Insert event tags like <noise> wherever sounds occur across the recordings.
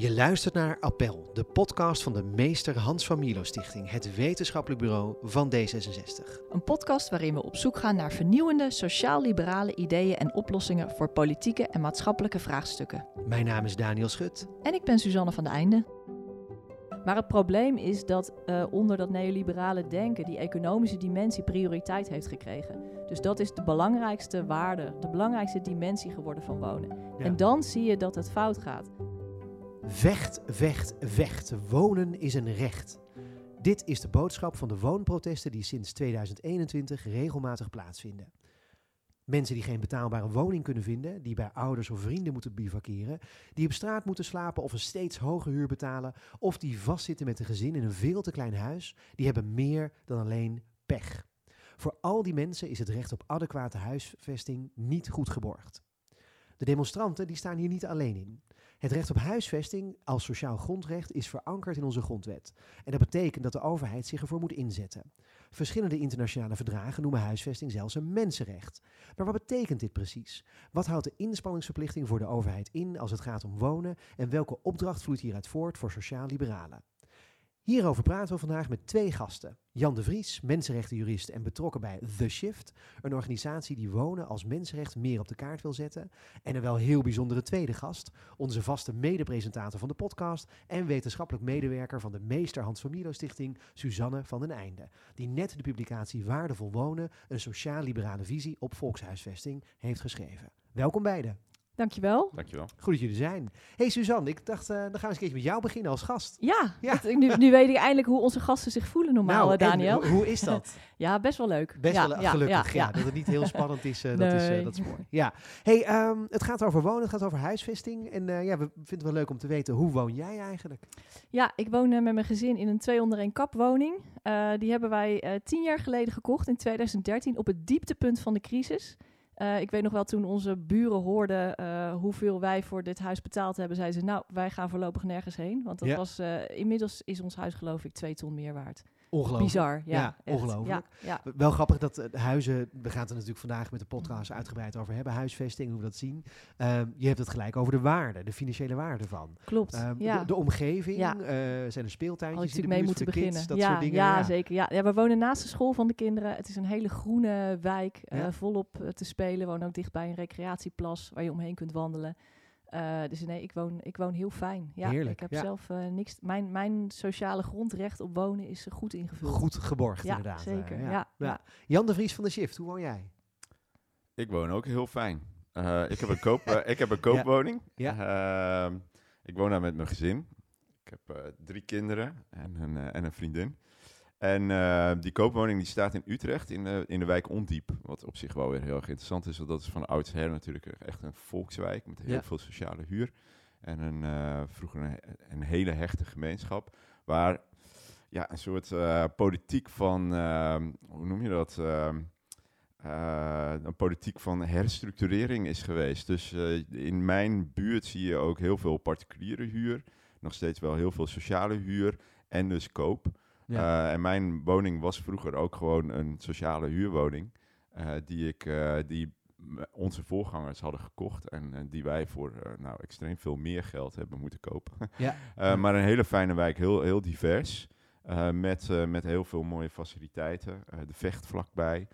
Je luistert naar Appel, de podcast van de Meester Hans van Milo Stichting, het wetenschappelijk bureau van D66. Een podcast waarin we op zoek gaan naar vernieuwende sociaal-liberale ideeën en oplossingen voor politieke en maatschappelijke vraagstukken. Mijn naam is Daniel Schut. En ik ben Suzanne van de Einde. Maar het probleem is dat uh, onder dat neoliberale denken die economische dimensie prioriteit heeft gekregen. Dus dat is de belangrijkste waarde, de belangrijkste dimensie geworden van wonen. Ja. En dan zie je dat het fout gaat. Vecht, vecht, vecht. Wonen is een recht. Dit is de boodschap van de woonprotesten die sinds 2021 regelmatig plaatsvinden. Mensen die geen betaalbare woning kunnen vinden, die bij ouders of vrienden moeten bivakeren, die op straat moeten slapen of een steeds hogere huur betalen, of die vastzitten met een gezin in een veel te klein huis, die hebben meer dan alleen pech. Voor al die mensen is het recht op adequate huisvesting niet goed geborgd. De demonstranten die staan hier niet alleen in. Het recht op huisvesting als sociaal grondrecht is verankerd in onze grondwet. En dat betekent dat de overheid zich ervoor moet inzetten. Verschillende internationale verdragen noemen huisvesting zelfs een mensenrecht. Maar wat betekent dit precies? Wat houdt de inspanningsverplichting voor de overheid in als het gaat om wonen en welke opdracht vloeit hieruit voort voor sociaal-liberalen? Hierover praten we vandaag met twee gasten. Jan de Vries, mensenrechtenjurist en betrokken bij The Shift, een organisatie die wonen als mensenrecht meer op de kaart wil zetten. En een wel heel bijzondere tweede gast, onze vaste medepresentator van de podcast en wetenschappelijk medewerker van de Meester Hans van Milo Stichting, Suzanne van den Einde, die net de publicatie Waardevol Wonen, een sociaal-liberale visie op volkshuisvesting, heeft geschreven. Welkom beiden. Dankjewel. Dankjewel. Goed dat jullie er zijn. Hey Suzanne, ik dacht, uh, dan gaan we eens een keertje met jou beginnen als gast. Ja, Ja. nu, nu weet ik eindelijk hoe onze gasten zich voelen normaal, nou, eh, en Daniel. ho- hoe is dat? <laughs> ja, best wel leuk. Best ja, wel ja, gelukkig, ja, ja, Dat het niet heel spannend is, eh, dat, is, dat is mooi. Ja. Hey, ehm, het gaat over wonen, het gaat over huisvesting. En eh, ja, we vinden het wel leuk om te weten, hoe woon jij eigenlijk? Ja, ik woon eh, met mijn gezin in een 201 kap woning. Eh, die hebben wij eh, tien jaar geleden gekocht in 2013 op het dieptepunt van de crisis. Eh, ik weet nog wel toen onze buren hoorden eh, hoeveel wij voor dit huis betaald hebben, zeiden ze nou wij gaan voorlopig nergens heen. Want dat Ja. was, eh, inmiddels is ons huis geloof ik twee ton meer waard. Ongelooflijk. Bizar, ja. Ongelooflijk. Ja, ja. Wel grappig dat eh, huizen, we gaan het er natuurlijk vandaag met de podcast uitgebreid over hebben, huisvesting, hoe we dat zien. Ehm, je hebt het gelijk over de waarde, de financiële waarde van. klopt. Ehm, ja. de, de omgeving, eh, zijn er Had ik speeltuintjes in de mee moeten beginnen. kids, dat ja, soort dingen. ja, zeker. Ja. we wonen naast de school van de kinderen. Het is een hele groene wijk, Ja. volop te spelen. We wonen ook dichtbij een recreatieplas waar je omheen kunt wandelen. Eh, dus nee, ik woon, ik woon heel fijn. Ja, Heerlijk, Ik heb ja. zelf eh, niks. Mijn, mijn sociale grondrecht op wonen is eh, goed ingevuld. Goed geborgd ja, inderdaad. zeker. ja. ja. Ja. Jan de Vries van de Shift, hoe woon jij? Ik woon ook heel fijn. Eh, ik, heb een koop, ik heb een <laughs> koopwoning. Ehm, ik woon daar met mijn gezin. Ik heb eh, drie kinderen en een, en een vriendin. En eh, die koopwoning die staat in Utrecht, in de, in de wijk Ondiep. Wat op zich wel weer heel erg interessant is, want dat is van oudsher natuurlijk echt een volkswijk met heel Ja. veel sociale huur. En een, eh, vroeger een, een hele hechte gemeenschap, waar ja, een soort eh, politiek van, ehm, hoe noem je dat? Ehm, eh, een politiek van herstructurering is geweest. Dus in mijn buurt zie je ook heel veel particuliere huur, nog steeds wel heel veel sociale huur en dus koop. Eh, en mijn woning was vroeger ook gewoon een sociale huurwoning, eh, die, ik, eh, die onze voorgangers hadden gekocht en die wij voor nou, extreem veel meer geld hebben moeten kopen. <laughs> Ja. Maar een hele fijne wijk, heel, heel divers. met, met heel veel mooie faciliteiten. De vecht vlakbij,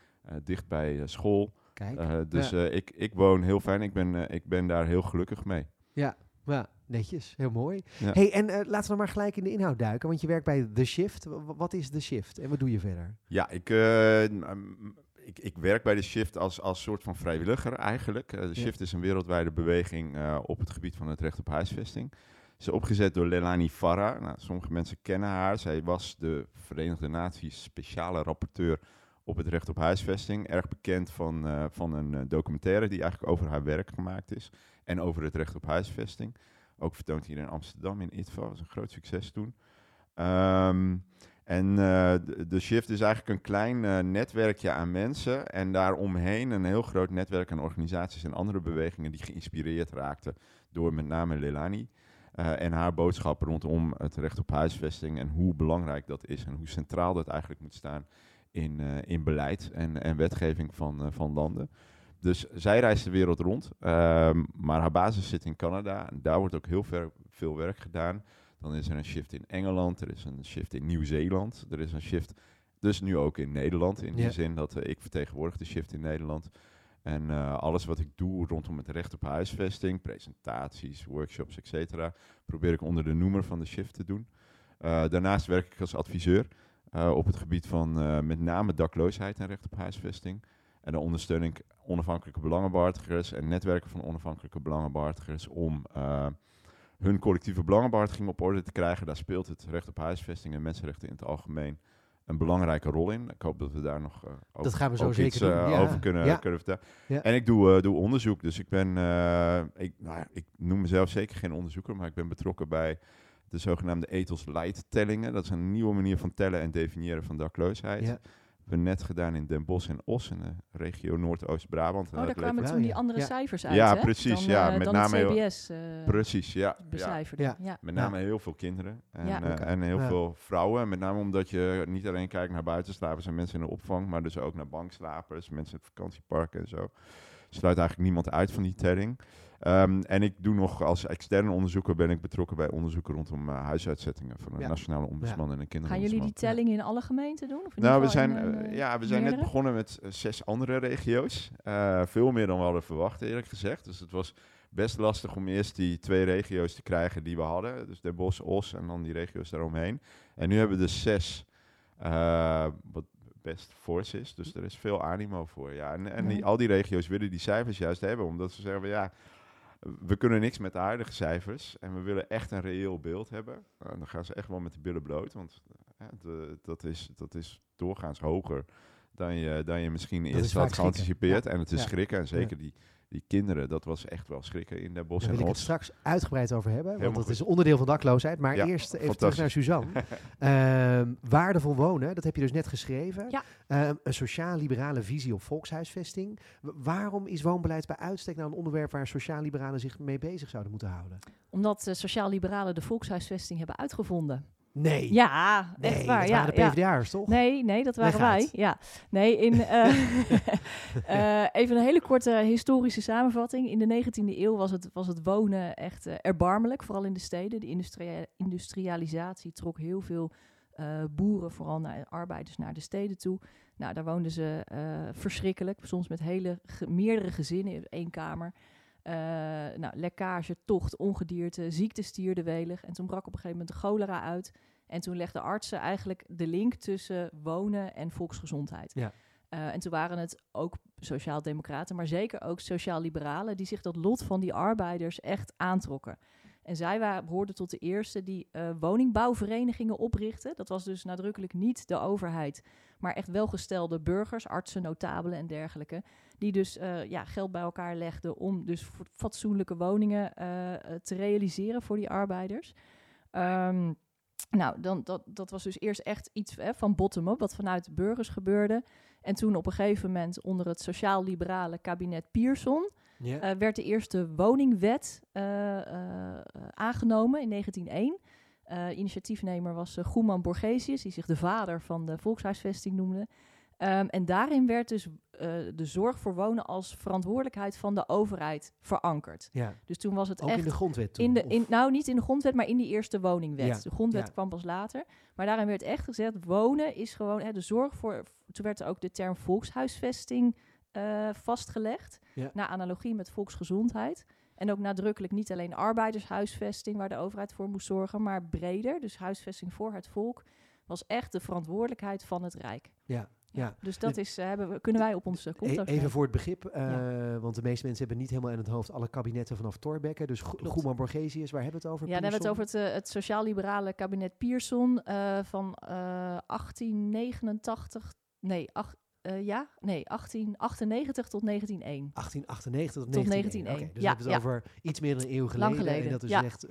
dicht bij school. Kijk. Dus Ja. ik, ik woon heel fijn. Ik ben, ik ben daar heel gelukkig mee. Ja, netjes. Heel mooi. Ja. Hey, en eh, laten we maar gelijk in de inhoud duiken, want je werkt bij The Shift. W- wat is The Shift en wat doe je verder? Ja, ik, eh, ik, ik werk bij de Shift als, als soort van vrijwilliger eigenlijk. Eh, de Ja. Shift is een wereldwijde beweging eh, op het gebied van het recht op huisvesting. Ze is opgezet door Lelani Farah. Nou, sommige mensen kennen haar. Zij was de Verenigde Naties speciale rapporteur op het recht op huisvesting. Erg bekend van, eh, van een eh, documentaire die eigenlijk over haar werk gemaakt is. En over het recht op huisvesting. Ook vertoond hier in Amsterdam in ITVA. Dat was een groot succes toen. Ehm, en eh, de, Shift is eigenlijk een klein eh, netwerkje aan mensen. En daaromheen een heel groot netwerk aan organisaties en andere bewegingen die geïnspireerd raakten door met name Lelani. eh, en haar boodschap rondom het recht op huisvesting en hoe belangrijk dat is en hoe centraal dat eigenlijk moet staan in, in beleid en, en wetgeving van, van landen. Dus zij reist de wereld rond, ehm, maar haar basis zit in Canada. En daar wordt ook heel ver, veel werk gedaan. Dan is er een shift in Engeland, er is een shift in Nieuw-Zeeland, er is een shift dus nu ook in Nederland. In Ja. die zin dat eh, ik vertegenwoordig de shift in Nederland. En eh, alles wat ik doe rondom het recht op huisvesting, presentaties, workshops, et cetera, probeer ik onder de noemer van de shift te doen. Eh, daarnaast werk ik als adviseur op het gebied van met name dakloosheid en recht op huisvesting. En dan ondersteun ik onafhankelijke belangenbehartigers en netwerken van onafhankelijke belangenbehartigers om eh, hun collectieve belangenbehartiging op orde te krijgen. Daar speelt het recht op huisvesting en mensenrechten in het algemeen een belangrijke rol in. Ik hoop dat we daar nog eh, ook, Dat gaan we zo zeker iets doen, eh, ja. over kunnen, Ja. kunnen vertellen. Ja. En ik doe, doe onderzoek, dus ik ben, ik, nou ja, ik noem mezelf zeker geen onderzoeker, maar ik ben betrokken bij de zogenaamde ethos light tellingen. Dat is een nieuwe manier van tellen en definiëren van dakloosheid. We hebben net gedaan in Den Bosch en Os, in de regio Noordoost-Brabant. Oh, daar kwamen toen die andere Ja. cijfers uit, Ja, hè? precies, Dan, ja, eh, met dan name heel- het CBS eh, Precies, ja. becijferde. Ja. Ja. Met Ja. name heel veel kinderen en, Ja. eh, en heel Ja. veel vrouwen. Met name omdat je niet alleen kijkt naar buitenslapers en mensen in de opvang, maar dus ook naar bankslapers, mensen in het vakantiepark en zo. Sluit eigenlijk niemand uit van die telling. Ehm, en ik doe nog als externe onderzoeker ben ik betrokken bij onderzoeken rondom eh, huisuitzettingen van een Ja. nationale ombudsman en een Gaan jullie kinderombudsman. die telling in alle gemeenten doen? Of Nou, we zijn, eh, eh, ja, we zijn net begonnen met zes andere regio's. Veel meer dan we hadden verwacht, eerlijk gezegd. Dus het was best lastig om eerst die twee regio's te krijgen die we hadden. Dus Den Bosch, Os en dan die regio's daaromheen. En nu hebben we dus zes, wat best fors is. Dus er is veel animo voor. Ja. En, en die, al die regio's willen die cijfers juist hebben, omdat ze zeggen, van, ja, we kunnen niks met de huidige cijfers. En we willen echt een reëel beeld hebben. Nou, dan gaan ze echt wel met de billen bloot, want ja, de- dat, is, dat is doorgaans hoger dan je, dan je misschien is eerst had geanticipeerd. Ja. En het is schrikken. En zeker die, die kinderen, dat was echt wel schrikken in Den Bosch Daar wil en ik het straks uitgebreid over hebben, want dat is onderdeel van dakloosheid. Maar Ja, eerst even terug naar Suzanne. <laughs> Ehm, waardevol wonen, dat heb je dus net geschreven. Ja. Ehm, een sociaal-liberale visie op volkshuisvesting. W- waarom is woonbeleid bij uitstek nou een onderwerp waar sociaal-liberalen zich mee bezig zouden moeten houden? Omdat eh, sociaal-liberalen de volkshuisvesting hebben uitgevonden. Nee, Ja, nee echt waar. dat ja, waren de ja. PvdA'ers toch? Nee, nee, dat waren Leg wij. uit. Ja. Nee, in, <laughs> eh, <laughs> eh, even een hele korte historische samenvatting. In de 19e eeuw was het, was het wonen echt eh, erbarmelijk, vooral in de steden. De industria- industrialisatie trok heel veel boeren, vooral naar arbeiders, naar de steden toe. Nou, daar woonden ze verschrikkelijk, soms met hele meerdere gezinnen in één kamer. Eh, nou, lekkage, tocht, ongedierte, ziekte stierde welig. En toen brak op een gegeven moment de cholera uit. En toen legden artsen eigenlijk de link tussen wonen en volksgezondheid. Ja. Eh, en toen waren het ook sociaal-democraten, maar zeker ook sociaal-liberalen, die zich dat lot van die arbeiders echt aantrokken. En zij waren, behoorden tot de eerste die eh, woningbouwverenigingen oprichtten. Dat was dus nadrukkelijk niet de overheid, maar echt welgestelde burgers, artsen, notabelen en dergelijke. Die dus eh, ja, geld bij elkaar legden om dus fatsoenlijke woningen eh, te realiseren voor die arbeiders. Ehm, nou, dan, dat, dat was dus eerst echt iets hè, van bottom-up, wat vanuit de burgers gebeurde. En toen op een gegeven moment onder het sociaal-liberale kabinet Pierson Eh, werd de eerste woningwet eh, eh, aangenomen in 1901. Eh, initiatiefnemer was Goeman Borgesius, die zich de vader van de volkshuisvesting noemde. Um, en daarin werd dus uh, de zorg voor wonen als verantwoordelijkheid van de overheid verankerd. ja. Dus toen was het Ook echt in de grondwet toen? in de, in, nou, niet in de grondwet, maar in die eerste woningwet. Ja, De grondwet ja. kwam pas later. Maar daarin werd echt gezegd, wonen is gewoon hè, de zorg voor... Toen werd ook de term volkshuisvesting uh, vastgelegd. Ja. Naar analogie met volksgezondheid. En ook nadrukkelijk niet alleen arbeidershuisvesting... waar de overheid voor moest zorgen, maar breder. Dus huisvesting voor het volk was echt de verantwoordelijkheid van het Rijk. Ja, ja. Dus dat is, uh, hebben we, kunnen wij op onze konto E Even voor het begrip, uh, ja. want de meeste mensen hebben niet helemaal in het hoofd alle kabinetten vanaf Thorbecke. Dus Go Goeman Borgesius, waar hebben we het over? Ja, dan hebben we het over het, het sociaal-liberale kabinet Pierson uh, van 1889. Nee, ach, uh, ja, nee, 1898 tot 1901. 1898 tot, tot 1901. 1901. Okay, dus ja, we hebben het ja. over iets meer dan een eeuw geleden. Lang geleden. En dat is ja. echt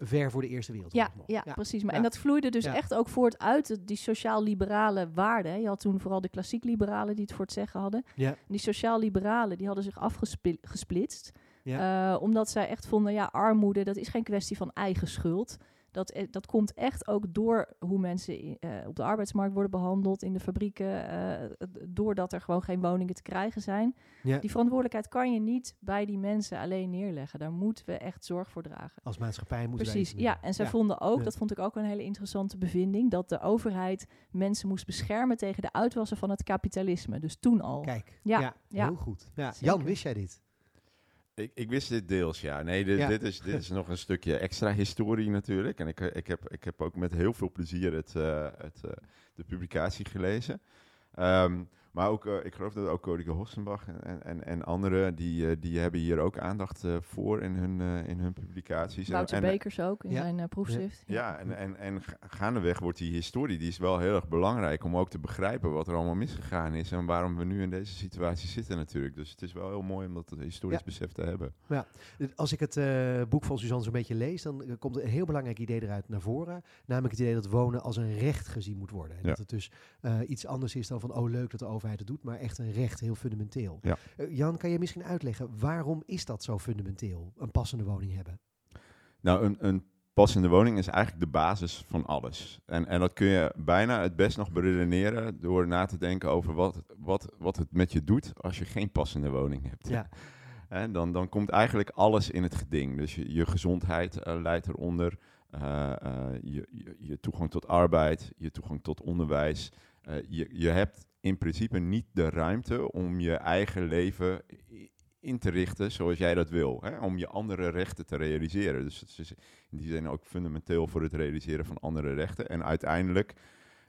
ver voor de Eerste Wereldoorlog. Ja, ja, precies. Maar, En dat vloeide dus echt ook voort uit die sociaal-liberale waarden. Je had toen vooral de klassiek-liberalen die het voor het zeggen hadden. Ja. Die sociaal-liberalen die hadden zich afgesplitst. Ja. Uh, omdat zij echt vonden, ja, armoede, dat is geen kwestie van eigen schuld. Dat, eh, dat komt echt ook door hoe mensen eh, op de arbeidsmarkt worden behandeld, in de fabrieken, eh, doordat er gewoon geen woningen te krijgen zijn. Ja. Die verantwoordelijkheid kan je niet bij die mensen alleen neerleggen. Daar moeten we echt zorg voor dragen. Als maatschappij moeten wij Precies, ja. En zij vonden ook, Ja. dat vond ik ook een hele interessante bevinding, dat de overheid mensen moest beschermen tegen de uitwassen van het kapitalisme. Dus toen al. Kijk, Ja, heel goed. Jan, wist jij dit? Ik, ik wist dit deels, ja. Nee, dit, Ja. dit, is, dit is nog een stukje extra historie natuurlijk. En ik, ik, heb, ik heb ook met heel veel plezier het, eh, het, eh, de publicatie gelezen. Ehm, maar ook, eh, ik geloof dat ook Codike Hossenbach en, en, en, en anderen, die, eh, die hebben hier ook aandacht eh, voor in hun, eh, in hun publicaties. En- Wouter en, Bekers ook in Ja. zijn eh, proefschrift. Ja, en, en, en ga- gaandeweg wordt die historie, die is wel heel erg belangrijk om ook te begrijpen wat er allemaal misgegaan is en waarom we nu in deze situatie zitten natuurlijk. Dus het is wel heel mooi om dat historisch Ja. besef te hebben. Als ik het eh, boek van Suzanne zo'n beetje lees, dan komt er een heel belangrijk idee eruit naar voren. Namelijk het idee dat wonen als een recht gezien moet worden. En Ja. dat het dus eh, iets anders is dan van, oh leuk dat de overheid het doet, maar echt een recht, heel fundamenteel. Ja. Eh, Jan, kan je misschien uitleggen, waarom is dat zo fundamenteel, een passende woning hebben? Nou, een, een passende woning is eigenlijk de basis van alles. En, en dat kun je bijna het best nog beredeneren door na te denken over wat, wat, wat het met je doet als je geen passende woning hebt. Ja. <laughs> En dan, dan komt eigenlijk alles in het geding. Dus je, je gezondheid eh, leidt eronder, eh, je, je, je toegang tot arbeid, je toegang tot onderwijs. Je, je hebt in principe niet de ruimte om je eigen leven in te richten zoals jij dat wil. Hè? Om je andere rechten te realiseren. Dus het is in die zin ook fundamenteel voor het realiseren van andere rechten. En uiteindelijk,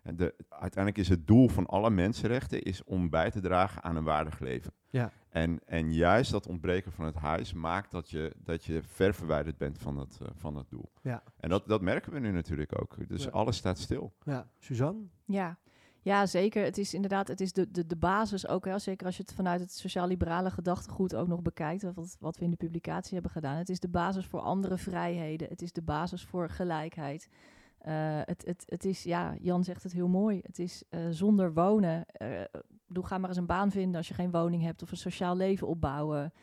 de, uiteindelijk is het doel van alle mensenrechten is om bij te dragen aan een waardig leven. Ja. En, en juist dat ontbreken van het huis maakt dat je, dat je ver verwijderd bent van dat, eh, van dat doel. Ja. En dat, dat merken we nu natuurlijk ook. Dus Ja. alles staat stil. Ja, Suzanne? Ja. Ja, zeker. Het is inderdaad, het is de, de, de basis ook, hè, zeker als je het vanuit het sociaal-liberale gedachtegoed ook nog bekijkt, wat, wat we in de publicatie hebben gedaan. Het is de basis voor andere vrijheden. Het is de basis voor gelijkheid. Eh, het, het, het is, ja, Jan zegt het heel mooi. Het is eh, zonder wonen. eh doe, ga maar eens een baan vinden als je geen woning hebt of een sociaal leven opbouwen.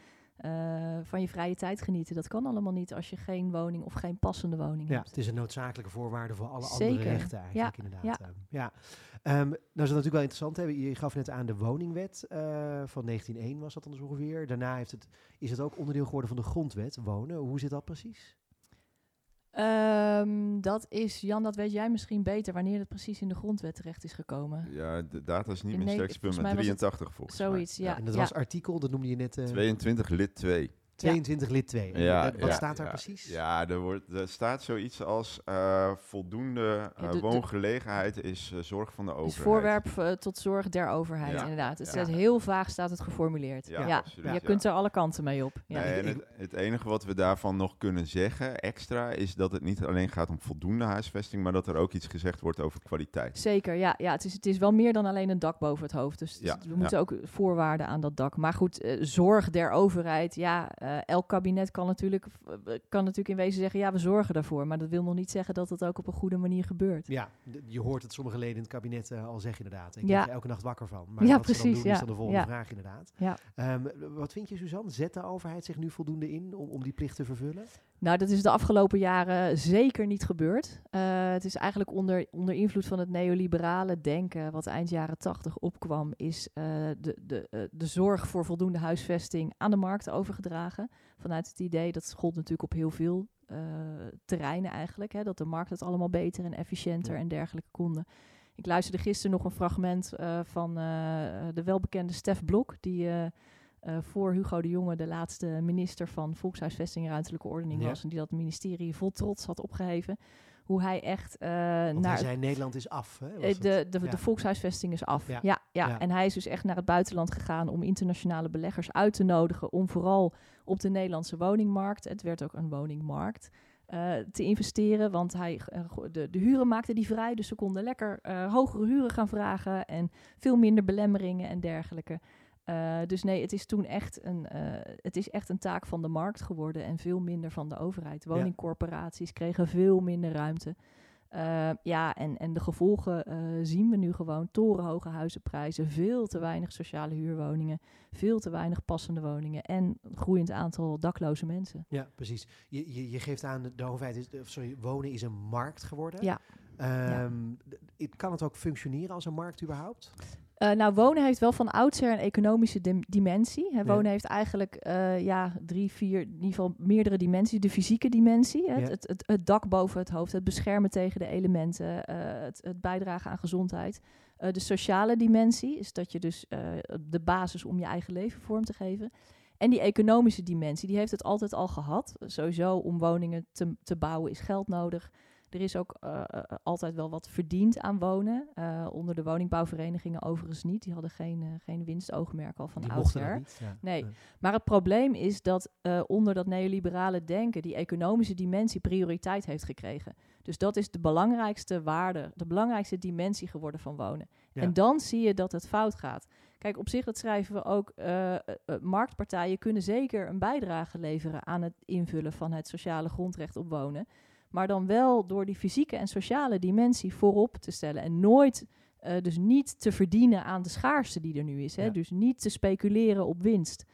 van je vrije tijd genieten. Dat kan allemaal niet als je geen woning of geen passende woning Ja, hebt. het is een noodzakelijke voorwaarde voor alle Zeker. andere rechten eigenlijk Ja, inderdaad. ja. Ja. Ehm, nou is het natuurlijk wel interessant. Hè? Je gaf net aan de woningwet eh, van 1901 was dat dan dus ongeveer. Daarna heeft het, is het ook onderdeel geworden van de grondwet, wonen. Hoe zit dat precies? Ehm, dat is, Jan, dat weet jij misschien beter wanneer het precies in de grondwet terecht is gekomen. Ja, de data is niet In meer het 83 volgens mij. Zoiets, ja. en dat ja. was artikel, dat noemde je net, eh 22 lid 2. 22 lid 2. En, Ja, eh, wat ja, staat daar ja. precies? Ja, er, wordt, er staat zoiets als eh, voldoende eh, Ja, de- de- woongelegenheid is zorg van de overheid. is voorwerp tot zorg der overheid, Ja. inderdaad. Het Ja. staat heel vaag staat het geformuleerd. Ja, Ja, absoluut, je kunt er alle kanten mee op. Ja. Nee, en het, het enige wat we daarvan nog kunnen zeggen, extra, is dat het niet alleen gaat om voldoende huisvesting, maar dat er ook iets gezegd wordt over kwaliteit. Zeker, ja. ja het, is, het is wel meer dan alleen een dak boven het hoofd. Dus Ja, we moeten ook voorwaarden aan dat dak. Maar goed, eh, zorg der overheid. Ja, eh, elk kabinet kan natuurlijk, eh, kan natuurlijk in wezen zeggen... ja, we zorgen daarvoor. Maar dat wil nog niet zeggen dat het ook op een goede manier gebeurt. Ja, je hoort het sommige leden in het kabinet eh, al zeggen inderdaad. Ik Ja. er elke nacht wakker van. Maar Ja, wat ze dan doen is dan de volgende Ja. vraag inderdaad. Ja. Ehm, wat vind je Suzanne? Zet de overheid zich nu voldoende in om, om die plicht te vervullen? Nou, dat is de afgelopen jaren zeker niet gebeurd. Eh, het is eigenlijk onder, onder invloed van het neoliberale denken, wat eind jaren tachtig opkwam, is eh, de, de, eh, de zorg voor voldoende huisvesting aan de markt overgedragen. Vanuit het idee, dat gold natuurlijk op heel veel terreinen eigenlijk, hè, dat de markt het allemaal beter en efficiënter Ja. en dergelijke konden. Ik luisterde gisteren nog een fragment van de welbekende Stef Blok, die eh, voor Hugo de Jonge de laatste minister van Volkshuisvesting en Ruimtelijke Ordening Ja. was. En die dat ministerie vol trots had opgeheven. Hoe hij echt Want naar hij zei Nederland is af. Hè? Eh, de, de, Ja. de volkshuisvesting is af. Ja. Ja. En hij is dus echt naar het buitenland gegaan om internationale beleggers uit te nodigen om vooral op de Nederlandse woningmarkt, het werd ook een woningmarkt, te investeren. Want hij, de, de huren maakte die vrij, dus ze konden lekker hogere huren gaan vragen en veel minder belemmeringen en dergelijke. Eh, dus nee, het is toen echt een, eh, het is echt een taak van de markt geworden en veel minder van de overheid. Woningcorporaties kregen veel minder ruimte. Uh, ja, en, en de gevolgen zien we nu gewoon. Torenhoge huizenprijzen, veel te weinig sociale huurwoningen, veel te weinig passende woningen en groeiend aantal dakloze mensen. Ja, precies. Je, je, je geeft aan, de overheid is, sorry, wonen is een markt geworden. Ja. Um, Kan het ook functioneren als een markt überhaupt? Uh, nou, wonen heeft wel van oudsher een economische dim dimensie. Hè. Wonen heeft eigenlijk uh, ja, drie, vier, in ieder geval meerdere dimensies. De fysieke dimensie, hè. Ja. Het, het, het, dak boven het hoofd, het beschermen tegen de elementen, uh, het, het, bijdragen aan gezondheid. de sociale dimensie is dat je dus de basis om je eigen leven vorm te geven. En die economische dimensie, die heeft het altijd al gehad. Sowieso om woningen te, te bouwen is geld nodig. Er is ook uh, altijd wel wat verdiend aan wonen. Uh, onder de woningbouwverenigingen overigens niet. Die hadden geen, uh, geen winstoogmerk al van die oudsher. Ja. Nee. Maar het probleem is dat onder dat neoliberale denken die economische dimensie prioriteit heeft gekregen. Dus dat is de belangrijkste waarde, de belangrijkste dimensie geworden van wonen. Ja. En dan zie je dat het fout gaat. Kijk, op zich, dat schrijven we ook, marktpartijen kunnen zeker een bijdrage leveren aan het invullen van het sociale grondrecht op wonen. Maar dan wel door die fysieke en sociale dimensie voorop te stellen. En nooit, uh, dus niet te verdienen aan de schaarste die er nu is. Hè? Ja. Dus niet te speculeren op winst.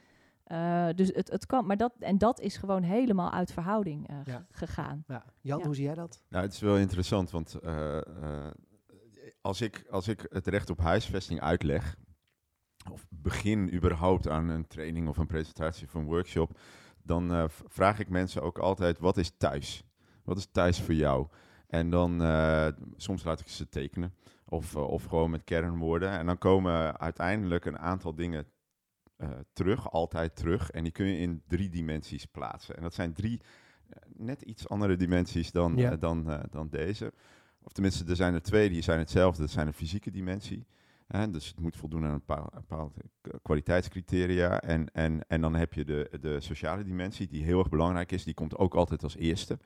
Uh, dus het, het kan, maar dat, en dat is gewoon helemaal uit verhouding uh, ja. gegaan. Ja. Jan, hoe zie jij dat? Nou, het is wel interessant, want als, ik, als ik het recht op huisvesting uitleg, of begin überhaupt aan een training of een presentatie of een workshop, dan vraag ik mensen ook altijd, wat is thuis? Wat is thuis voor jou? En dan, uh, soms laat ik ze tekenen. Of, uh, of gewoon met kernwoorden. En dan komen uiteindelijk een aantal dingen uh, terug, altijd terug. En die kun je in drie dimensies plaatsen. En dat zijn drie net iets andere dimensies dan, ja. dan, dan deze. Of tenminste, er zijn er twee die zijn hetzelfde. Dat zijn de fysieke dimensie. Hè, dus het moet voldoen aan een bepaald, bepaald kwaliteitscriteria. En, en, en dan heb je de, de sociale dimensie, die heel erg belangrijk is. Die komt ook altijd als eerste.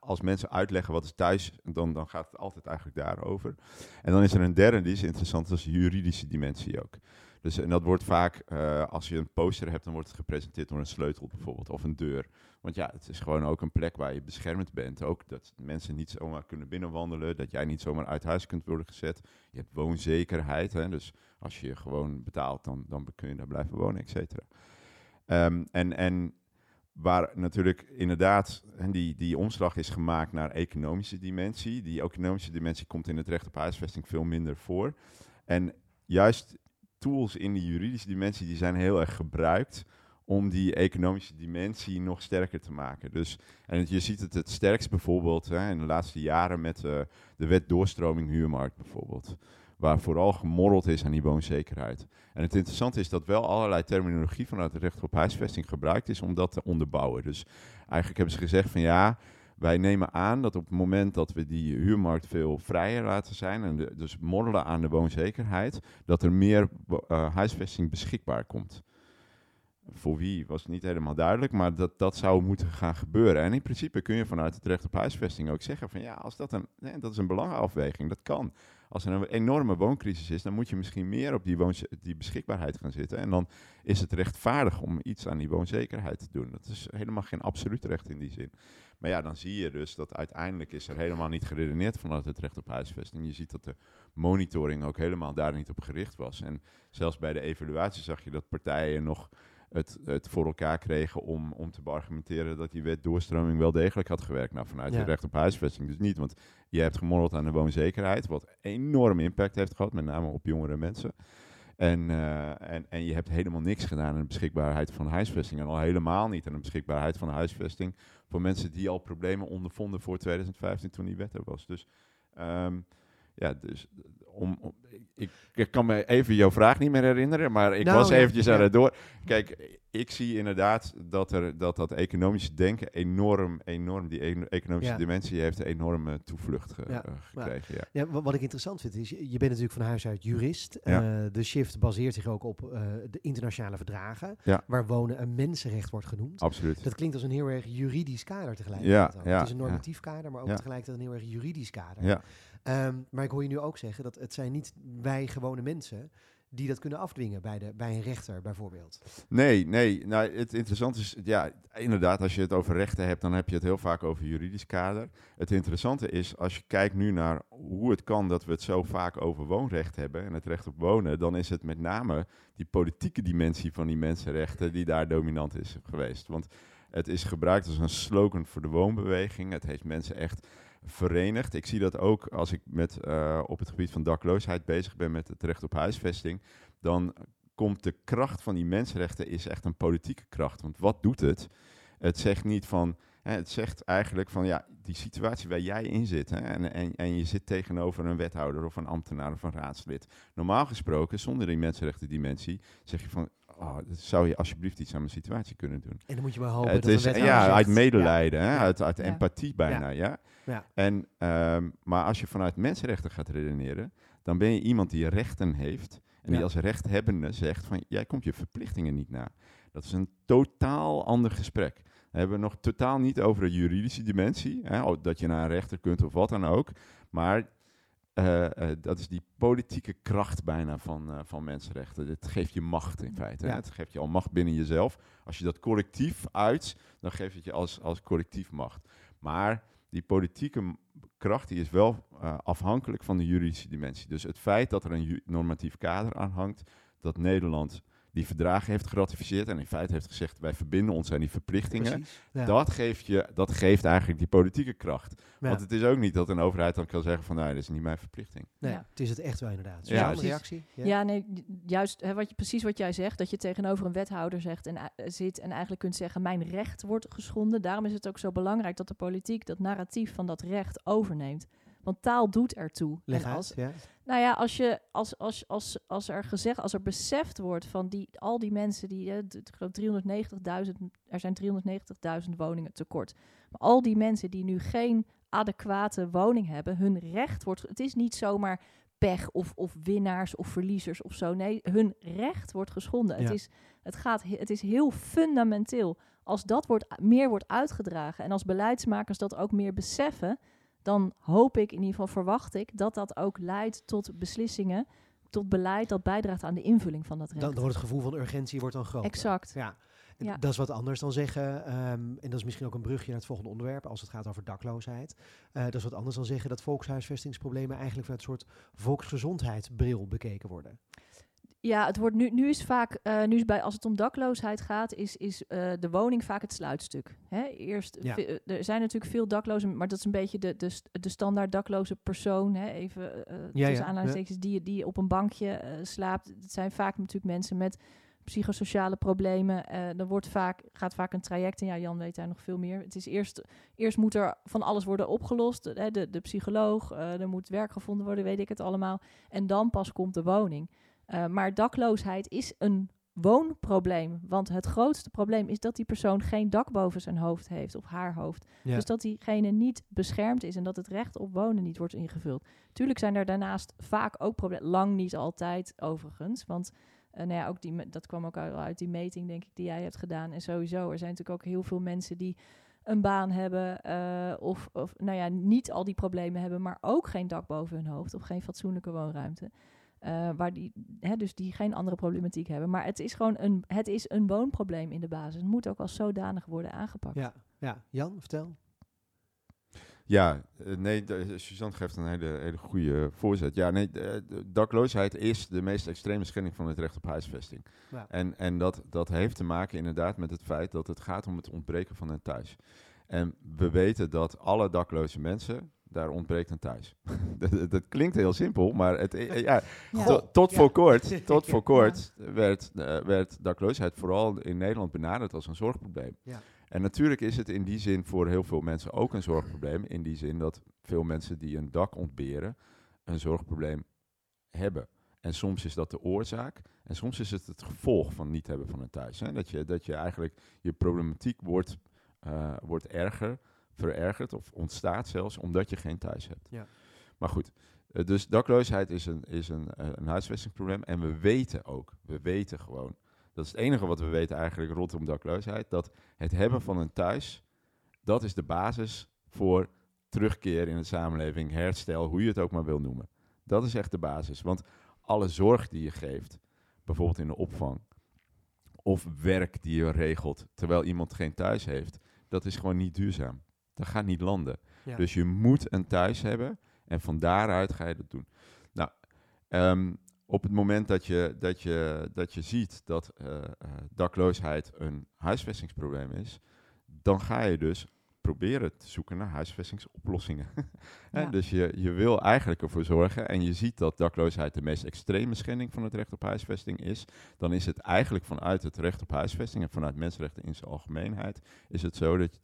Als mensen uitleggen wat is thuis, dan, dan gaat het altijd eigenlijk daarover. En dan is er een derde, die is interessant, dat is de juridische dimensie ook. Dus, en dat wordt vaak, uh, als je een poster hebt, dan wordt het gepresenteerd door een sleutel bijvoorbeeld, of een deur. Want ja, het is gewoon ook een plek waar je beschermd bent. Ook dat mensen niet zomaar kunnen binnenwandelen, dat jij niet zomaar uit huis kunt worden gezet. Je hebt woonzekerheid, hè, dus als je gewoon betaalt, dan, dan kun je daar blijven wonen, et cetera. Um, en, en Waar natuurlijk inderdaad die, die omslag is gemaakt naar economische dimensie. Die economische dimensie komt in het recht op huisvesting veel minder voor. En juist tools in die juridische dimensie die zijn heel erg gebruikt om die economische dimensie nog sterker te maken. Dus, en je ziet het het sterkst bijvoorbeeld hè, in de laatste jaren met uh, de wet doorstroming huurmarkt bijvoorbeeld waar vooral gemorreld is aan die woonzekerheid. En het interessante is dat wel allerlei terminologie vanuit het recht op huisvesting gebruikt is om dat te onderbouwen. Dus eigenlijk hebben ze gezegd van ja, wij nemen aan dat op het moment dat we die huurmarkt veel vrijer laten zijn, en dus morrelen aan de woonzekerheid, dat er meer uh, huisvesting beschikbaar komt. Voor wie was niet helemaal duidelijk, maar dat, dat zou moeten gaan gebeuren. En in principe kun je vanuit het recht op huisvesting ook zeggen van ja, als dat een, nee, dat is een belangenafweging, dat kan als er een enorme wooncrisis is, dan moet je misschien meer op die, die beschikbaarheid gaan zitten. En dan is het rechtvaardig om iets aan die woonzekerheid te doen. Dat is helemaal geen absoluut recht in die zin. Maar ja, dan zie je dus dat uiteindelijk is er helemaal niet geredeneerd vanuit het recht op huisvesting. Je ziet dat de monitoring ook helemaal daar niet op gericht was. En zelfs bij de evaluatie zag je dat partijen nog het, het voor elkaar kregen om, om te argumenteren dat die wet doorstroming wel degelijk had gewerkt. Nou, vanuit ja. het recht op huisvesting dus niet, want je hebt gemorreld aan de woonzekerheid, wat enorm impact heeft gehad, met name op jongere mensen. En, uh, en, en je hebt helemaal niks gedaan aan de beschikbaarheid van huisvesting. En al helemaal niet aan de beschikbaarheid van huisvesting voor mensen die al problemen ondervonden voor 2015 toen die wet er was. Dus um, ja, dus om, om ik, ik, kan me even jouw vraag niet meer herinneren, maar ik nou, was eventjes aan het door. Kijk, ik zie inderdaad dat er, dat, dat economische denken enorm, enorm, die economische Ja. dimensie heeft een enorme toevlucht ge- Ja, eh, gekregen. Ja. Ja, wa- wat ik interessant vind is, je bent natuurlijk van huis uit jurist. Eh, de shift baseert zich ook op eh, de internationale verdragen, waar wonen een mensenrecht wordt genoemd. Absoluut. Dat klinkt als een heel erg juridisch kader tegelijkertijd. Ja, het is een normatief kader, maar ook tegelijkertijd een heel erg juridisch kader. Ja, Ehm, maar ik hoor je nu ook zeggen dat het zijn niet wij gewone mensen die dat kunnen afdwingen bij, de, bij een rechter bijvoorbeeld. Nee, nee. Nou, het interessante is, ja, inderdaad, als je het over rechten hebt, dan heb je het heel vaak over juridisch kader. Het interessante is, als je kijkt nu naar hoe het kan dat we het zo vaak over woonrecht hebben en het recht op wonen, dan is het met name die politieke dimensie van die mensenrechten die daar dominant is geweest. Want het is gebruikt als een slogan voor de woonbeweging. Het heeft mensen echt verenigd. Ik zie dat ook als ik met, uh, op het gebied van dakloosheid bezig ben met het recht op huisvesting. Dan komt de kracht van die mensenrechten is echt een politieke kracht. Want wat doet het? Het zegt niet van. Hè, het zegt eigenlijk van ja, die situatie waar jij in zit. Hè, en, en, en je zit tegenover een wethouder of een ambtenaar of een raadslid. Normaal gesproken, zonder die mensenrechtendimensie, zeg je van oh, zou je alsjeblieft iets aan mijn situatie kunnen doen? En dan moet je maar hopen het dat is, een Ja, zegt, uit medelijden, Hè? Ja. uit, uit Ja. empathie bijna, ja. Ja. En, ehm, maar als je vanuit mensenrechten gaat redeneren, dan ben je iemand die rechten heeft en die Ja. als rechthebbende zegt van, jij komt je verplichtingen niet na. Dat is een totaal ander gesprek. Dan hebben we nog totaal niet over de juridische dimensie, hè, dat je naar een rechter kunt of wat dan ook, maar eh, eh, dat is die politieke kracht bijna van, eh, van mensenrechten. Het geeft je macht in feite. Ja. Het geeft je al macht binnen jezelf. Als je dat collectief uit, dan geeft het je als, als collectief macht. Maar die politieke kracht die is wel eh, afhankelijk van de juridische dimensie. Dus het feit dat er een normatief kader aan hangt, dat Nederland die verdragen heeft geratificeerd en in feite heeft gezegd wij verbinden ons aan die verplichtingen. Precies. Ja. Dat, geeft je, dat geeft eigenlijk die politieke kracht. Ja. Want het is ook niet dat een overheid dan kan zeggen van nou, dat is niet mijn verplichting. Nee, Ja. het is het echt wel inderdaad. Ja, Ja, een precies. reactie? Ja, nee, ju- juist hè, wat je, precies wat jij zegt, dat je tegenover een wethouder zegt en, eh, zit en eigenlijk kunt zeggen, mijn recht wordt geschonden. Daarom is het ook zo belangrijk dat de politiek dat narratief van dat recht overneemt. Want taal doet ertoe. Leg als, uit. Ja. nou ja, als, je, als, als, als, als er gezegd, als er beseft wordt van die, al die mensen die, eh, ik geloof 390.000, er zijn 390.000 woningen tekort. Maar al die mensen die nu geen adequate woning hebben, hun recht wordt, het is niet zomaar pech of, of winnaars of verliezers of zo. Nee, hun recht wordt geschonden. Het, is, het, gaat, he- het is heel fundamenteel. Als dat wordt, meer wordt uitgedragen en als beleidsmakers dat ook meer beseffen, dan hoop ik, in ieder geval verwacht ik, dat dat ook leidt tot beslissingen, tot beleid dat bijdraagt aan de invulling van dat recht. Dan, dan wordt het gevoel van urgentie wordt dan groter. Exact. Ja. Ja. Dat is wat anders dan zeggen, ehm, en dat is misschien ook een brugje naar het volgende onderwerp, als het gaat over dakloosheid. Eh, dat is wat anders dan zeggen dat volkshuisvestingsproblemen eigenlijk vanuit een soort volksgezondheidsbril bekeken worden. Ja, het wordt nu, nu is vaak, eh, nu is bij, als het om dakloosheid gaat, is, is eh, de woning vaak het sluitstuk. Hè? Eerst, Ja. eh, er zijn natuurlijk veel daklozen, maar dat is een beetje de, de, de standaard dakloze persoon. Hè? Even Ja, tussen aanhalingstekens, die, die op een bankje slaapt. Het zijn vaak natuurlijk mensen met psychosociale problemen. Er wordt vaak, gaat vaak een traject, en ja, Jan weet daar nog veel meer. Het is eerst, eerst moet er van alles worden opgelost. Hè? De, de psycholoog, er moet werk gevonden worden, weet ik het allemaal. En dan pas komt de woning. Uh, maar dakloosheid is een woonprobleem. Want het grootste probleem is dat die persoon geen dak boven zijn hoofd heeft of haar hoofd. Ja. Dus dat diegene niet beschermd is en dat het recht op wonen niet wordt ingevuld. Tuurlijk zijn er daarnaast vaak ook problemen. Lang niet altijd overigens. Want uh, nou ja, ook die, dat kwam ook uit, uit die meting, denk ik, die jij hebt gedaan. En sowieso, er zijn natuurlijk ook heel veel mensen die een baan hebben uh, of, of nou ja, niet al die problemen hebben, maar ook geen dak boven hun hoofd of geen fatsoenlijke woonruimte. Uh, waar die, hè, dus die geen andere problematiek hebben. Maar het is gewoon een, het is een woonprobleem in de basis. Het moet ook als zodanig worden aangepakt. Ja, ja. Jan, vertel. Ja, uh, nee, Suzanne geeft een hele, hele goede voorzet. Ja, nee, de dakloosheid is de meest extreme schending van het recht op huisvesting. Ja. En, en dat, dat heeft te maken inderdaad met het feit dat het gaat om het ontbreken van een thuis. En we weten dat alle dakloze mensen, daar ontbreekt een thuis. <laughs> dat, dat, klinkt heel simpel, maar het, ja, Ja. tot, tot Ja. voor kort, <laughs> tot voor kort werd, uh, werd dakloosheid vooral in Nederland benaderd als een zorgprobleem. Ja. En natuurlijk is het in die zin voor heel veel mensen ook een zorgprobleem. In die zin dat veel mensen die een dak ontberen een zorgprobleem hebben. En soms is dat de oorzaak. En soms is het het gevolg van niet hebben van een thuis. Hè? Dat, je, dat je eigenlijk je problematiek wordt, uh, wordt erger, verergerd of ontstaat zelfs omdat je geen thuis hebt. Ja. Maar goed, uh, dus dakloosheid is een, is een, uh, een huisvestingsprobleem. En we weten ook, we weten gewoon dat is het enige wat we weten eigenlijk rondom dakloosheid. Dat het hebben van een thuis, dat is de basis voor terugkeer in de samenleving, herstel, hoe je het ook maar wil noemen. Dat is echt de basis. Want alle zorg die je geeft, bijvoorbeeld in de opvang, of werk die je regelt terwijl iemand geen thuis heeft, dat is gewoon niet duurzaam. Dat gaat niet landen. Ja. Dus je moet een thuis hebben en van daaruit ga je dat doen. Nou, ehm, op het moment dat je, dat je, dat je ziet dat eh, eh, dakloosheid een huisvestingsprobleem is, dan ga je dus proberen te zoeken naar huisvestingsoplossingen. <laughs> Ja. Dus je, je wil eigenlijk ervoor zorgen, en je ziet dat dakloosheid de meest extreme schending van het recht op huisvesting is, dan is het eigenlijk vanuit het recht op huisvesting en vanuit mensenrechten in zijn algemeenheid, is het zo dat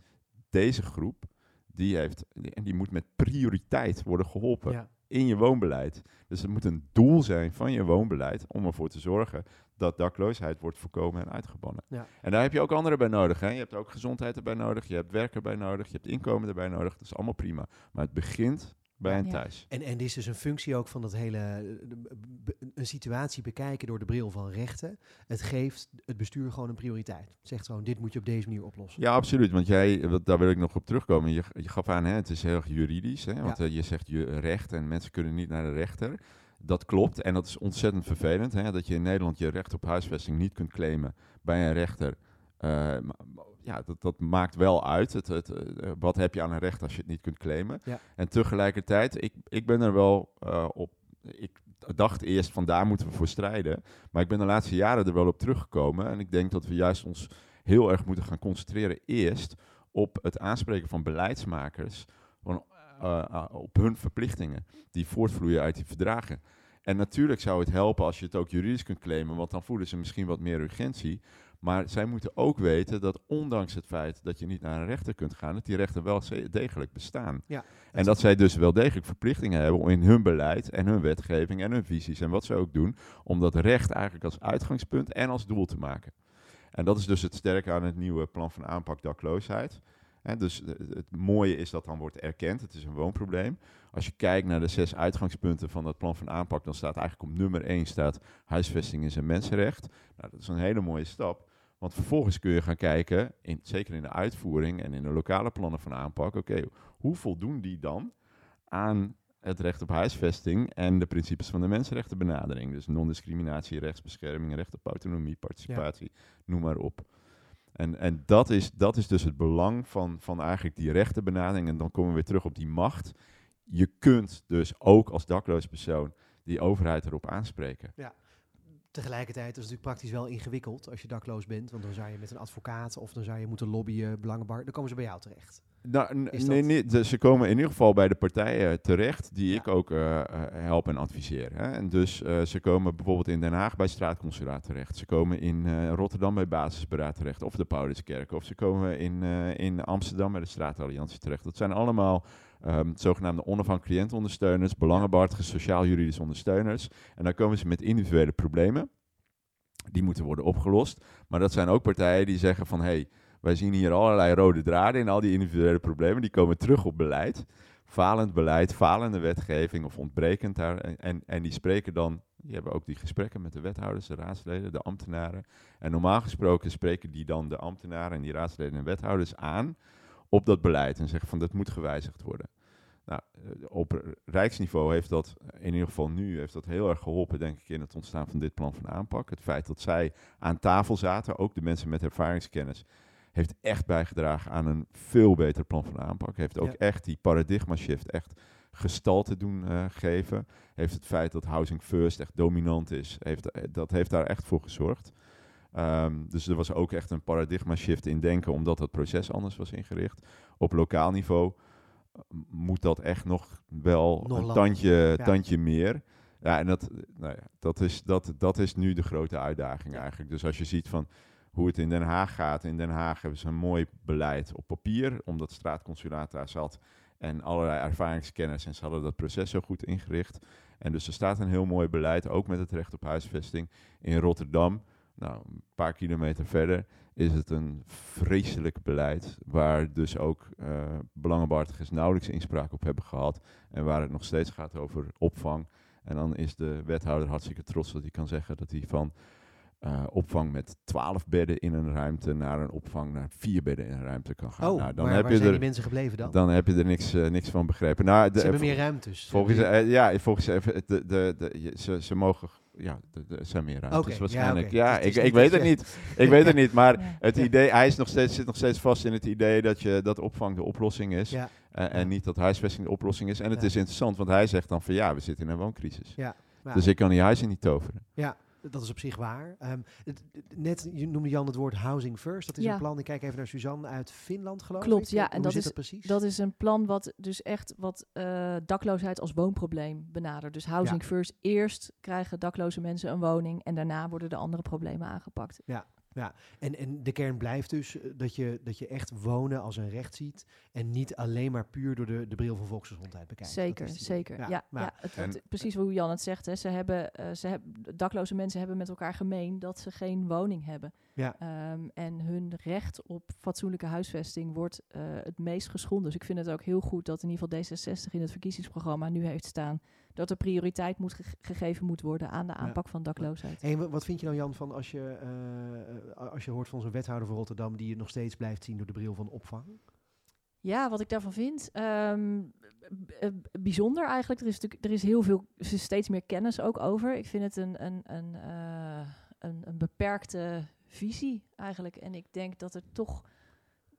deze groep, die heeft, en die moet met prioriteit worden geholpen Ja. in je woonbeleid. Dus het moet een doel zijn van je woonbeleid om ervoor te zorgen dat dakloosheid wordt voorkomen en uitgebannen. Ja. En daar heb je ook anderen bij nodig. Hè? Je hebt ook gezondheid erbij nodig, je hebt werk erbij nodig, je hebt inkomen erbij nodig. Dat is allemaal prima. Maar het begint bij een Ja. thuis. En, en dit is dus een functie ook van dat hele, eh, een situatie bekijken door de bril van rechten. Het geeft het bestuur gewoon een prioriteit. Het zegt gewoon, dit moet je op deze manier oplossen. Ja, absoluut. Want jij, wat- daar wil ik nog op terugkomen. Je, je gaf aan, hè, het is heel erg juridisch. Hè, want Ja. eh, je zegt je recht en mensen kunnen niet naar de rechter. Dat klopt en dat is ontzettend vervelend. Hè, dat je in Nederland je recht op huisvesting niet kunt claimen bij een rechter. Eh, ja, dat, dat maakt wel uit. Het, het, eh, wat heb je aan een recht als je het niet kunt claimen? Ja. En tegelijkertijd, ik, ik ben er wel eh, op. Ik dacht eerst van daar moeten we voor strijden. Maar ik ben de laatste jaren er wel op teruggekomen. En ik denk dat we juist ons heel erg moeten gaan concentreren. Eerst op het aanspreken van beleidsmakers. Van, eh, op hun verplichtingen. Die voortvloeien uit die verdragen. En natuurlijk zou het helpen als je het ook juridisch kunt claimen. Want dan voelen ze misschien wat meer urgentie. Maar zij moeten ook weten dat ondanks het feit dat je niet naar een rechter kunt gaan, dat die rechten wel degelijk bestaan. Ja, En dat zij dus wel degelijk verplichtingen hebben om in hun beleid en hun wetgeving en hun visies en wat ze ook doen, om dat recht eigenlijk als uitgangspunt en als doel te maken. En dat is dus het sterke aan het nieuwe plan van aanpak dakloosheid. Hè, dus het mooie is dat dan wordt erkend, het is een woonprobleem. Als je kijkt naar de zes uitgangspunten van dat plan van aanpak, dan staat eigenlijk op nummer één staat huisvesting is een mensenrecht. Nou, dat is een hele mooie stap. Want vervolgens kun je gaan kijken, in, zeker in de uitvoering en in de lokale plannen van aanpak, oké, hoe voldoen die dan aan het recht op huisvesting en de principes van de mensenrechtenbenadering? Dus non-discriminatie, rechtsbescherming, recht op autonomie, participatie, noem maar op. En, en dat, is, dat is dus het belang van, van eigenlijk die rechtenbenadering. En dan komen we weer terug op die macht. Je kunt dus ook als dakloos persoon die overheid erop aanspreken. Tegelijkertijd is het natuurlijk praktisch wel ingewikkeld als je dakloos bent. Want dan zou je met een advocaat of dan zou je moeten lobbyen, belangenbar. Dan komen ze bij jou terecht. Nou, nee, nee, ze komen in ieder geval bij de partijen terecht die Ja. ik ook eh, eh, help en adviseer. Hè. En dus eh, ze komen bijvoorbeeld in Den Haag bij straatconsulaat terecht. Ze komen in Rotterdam bij basisberaad terecht of de Pauluskerk. Of ze komen in, in Amsterdam bij de straatalliantie terecht. Dat zijn allemaal ehm, zogenaamde onafhankelijke cliëntondersteuners, belangenbehartigers, sociaal-juridisch ondersteuners. En dan komen ze met individuele problemen. Die moeten worden opgelost. Maar dat zijn ook partijen die zeggen van... Hey, wij zien hier allerlei rode draden in al die individuele problemen. Die komen terug op beleid. Falend beleid, falende wetgeving of ontbrekend daar. En, en die spreken dan, die hebben ook die gesprekken met de wethouders, de raadsleden, de ambtenaren. En normaal gesproken spreken die dan de ambtenaren en die raadsleden en wethouders aan op dat beleid. En zeggen van dat moet gewijzigd worden. Nou, eh, op rijksniveau heeft dat, in ieder geval nu, heeft dat heel erg geholpen, denk ik, in het ontstaan van dit plan van aanpak. Het feit dat zij aan tafel zaten, ook de mensen met ervaringskennis, heeft echt bijgedragen aan een veel beter plan van aanpak. Heeft ook Ja. echt die paradigma shift echt gestalte doen eh, geven. Heeft het feit dat Housing First echt dominant is, heeft, eh, dat heeft daar echt voor gezorgd. Ehm, dus er was ook echt een paradigma shift in denken, omdat het proces anders was ingericht. Op lokaal niveau eh, moet dat echt nog wel Nog een tandje, Ja. tandje meer. Ja, en dat, nou ja, dat, is, dat, dat is nu de grote uitdaging eigenlijk. Dus als je ziet van hoe het in Den Haag gaat. In Den Haag hebben ze een mooi beleid op papier, omdat straatconsulaat daar zat. En allerlei ervaringskennis. En ze hadden dat proces zo goed ingericht. En dus er staat een heel mooi beleid, ook met het recht op huisvesting. In Rotterdam, nou, een paar kilometer verder, is het een vreselijk beleid. Waar dus ook eh belangenbehartigers nauwelijks inspraak op hebben gehad. En waar het nog steeds gaat over opvang. En dan is de wethouder hartstikke trots dat hij kan zeggen dat hij van eh, opvang met 12 bedden in een ruimte naar een opvang naar vier bedden in een ruimte kan gaan. Oh, nou, dan waar, heb waar je zijn er, die mensen gebleven dan? dan heb je er niks, eh, niks van begrepen. Nou, de, ze hebben meer ruimtes. Volgens, ja, volgens even, de, de, de, ze, ze mogen ja, d- er zijn meer ruimtes Oké, ja, waarschijnlijk. Ja, Dus ik, ik weet het niet. Ik weet het niet, maar <laughs> het Ja. idee, hij is nog steeds, zit nog steeds vast in het idee dat, je, dat opvang de oplossing is. Ja, eh, en niet dat huisvesting de oplossing is. En het is interessant, want hij zegt dan van ja, we zitten in een wooncrisis. ja. Dus ik kan die huizen niet toveren. Ja, dat is op zich waar. Ehm, het- net je noemde Jan het woord housing first. Dat is Ja. een plan. Ik kijk even naar Suzanne uit Finland, geloof Klopt, ik. ja, Hoe en dat zit is- dat precies? Dat is een plan wat dus echt wat eh, dakloosheid als woonprobleem benadert. Dus housing first. Eerst krijgen dakloze mensen een woning en daarna worden de andere problemen aangepakt. En, en de kern blijft dus eh, dat je, dat je echt wonen als een recht ziet. En niet alleen maar puur door de, de bril van volksgezondheid bekijkt. Zeker, zeker. Ja, maar ja, het, En- het- precies hoe Jan het zegt. Hè. Ze hebben, eh, ze hebben, dakloze mensen hebben met elkaar gemeen dat ze geen woning hebben. Ja. Ehm, en hun recht op fatsoenlijke huisvesting wordt eh, het meest geschonden. Dus ik vind het ook heel goed dat in ieder geval D66 in het verkiezingsprogramma nu heeft staan dat er prioriteit moet ge- gegeven moet worden aan de aanpak van dakloosheid. En wa- wat vind je nou Jan van als je, eh, eh, als je hoort van zo'n wethouder van Rotterdam die je nog steeds blijft zien door de bril van opvang? Ja, wat ik daarvan vind. ehm, eh, bijzonder eigenlijk. Er is, natuurlijk, er is heel veel, er is steeds meer kennis ook over. Ik vind het een, een, een, eh, een, een beperkte visie eigenlijk. En ik denk dat het toch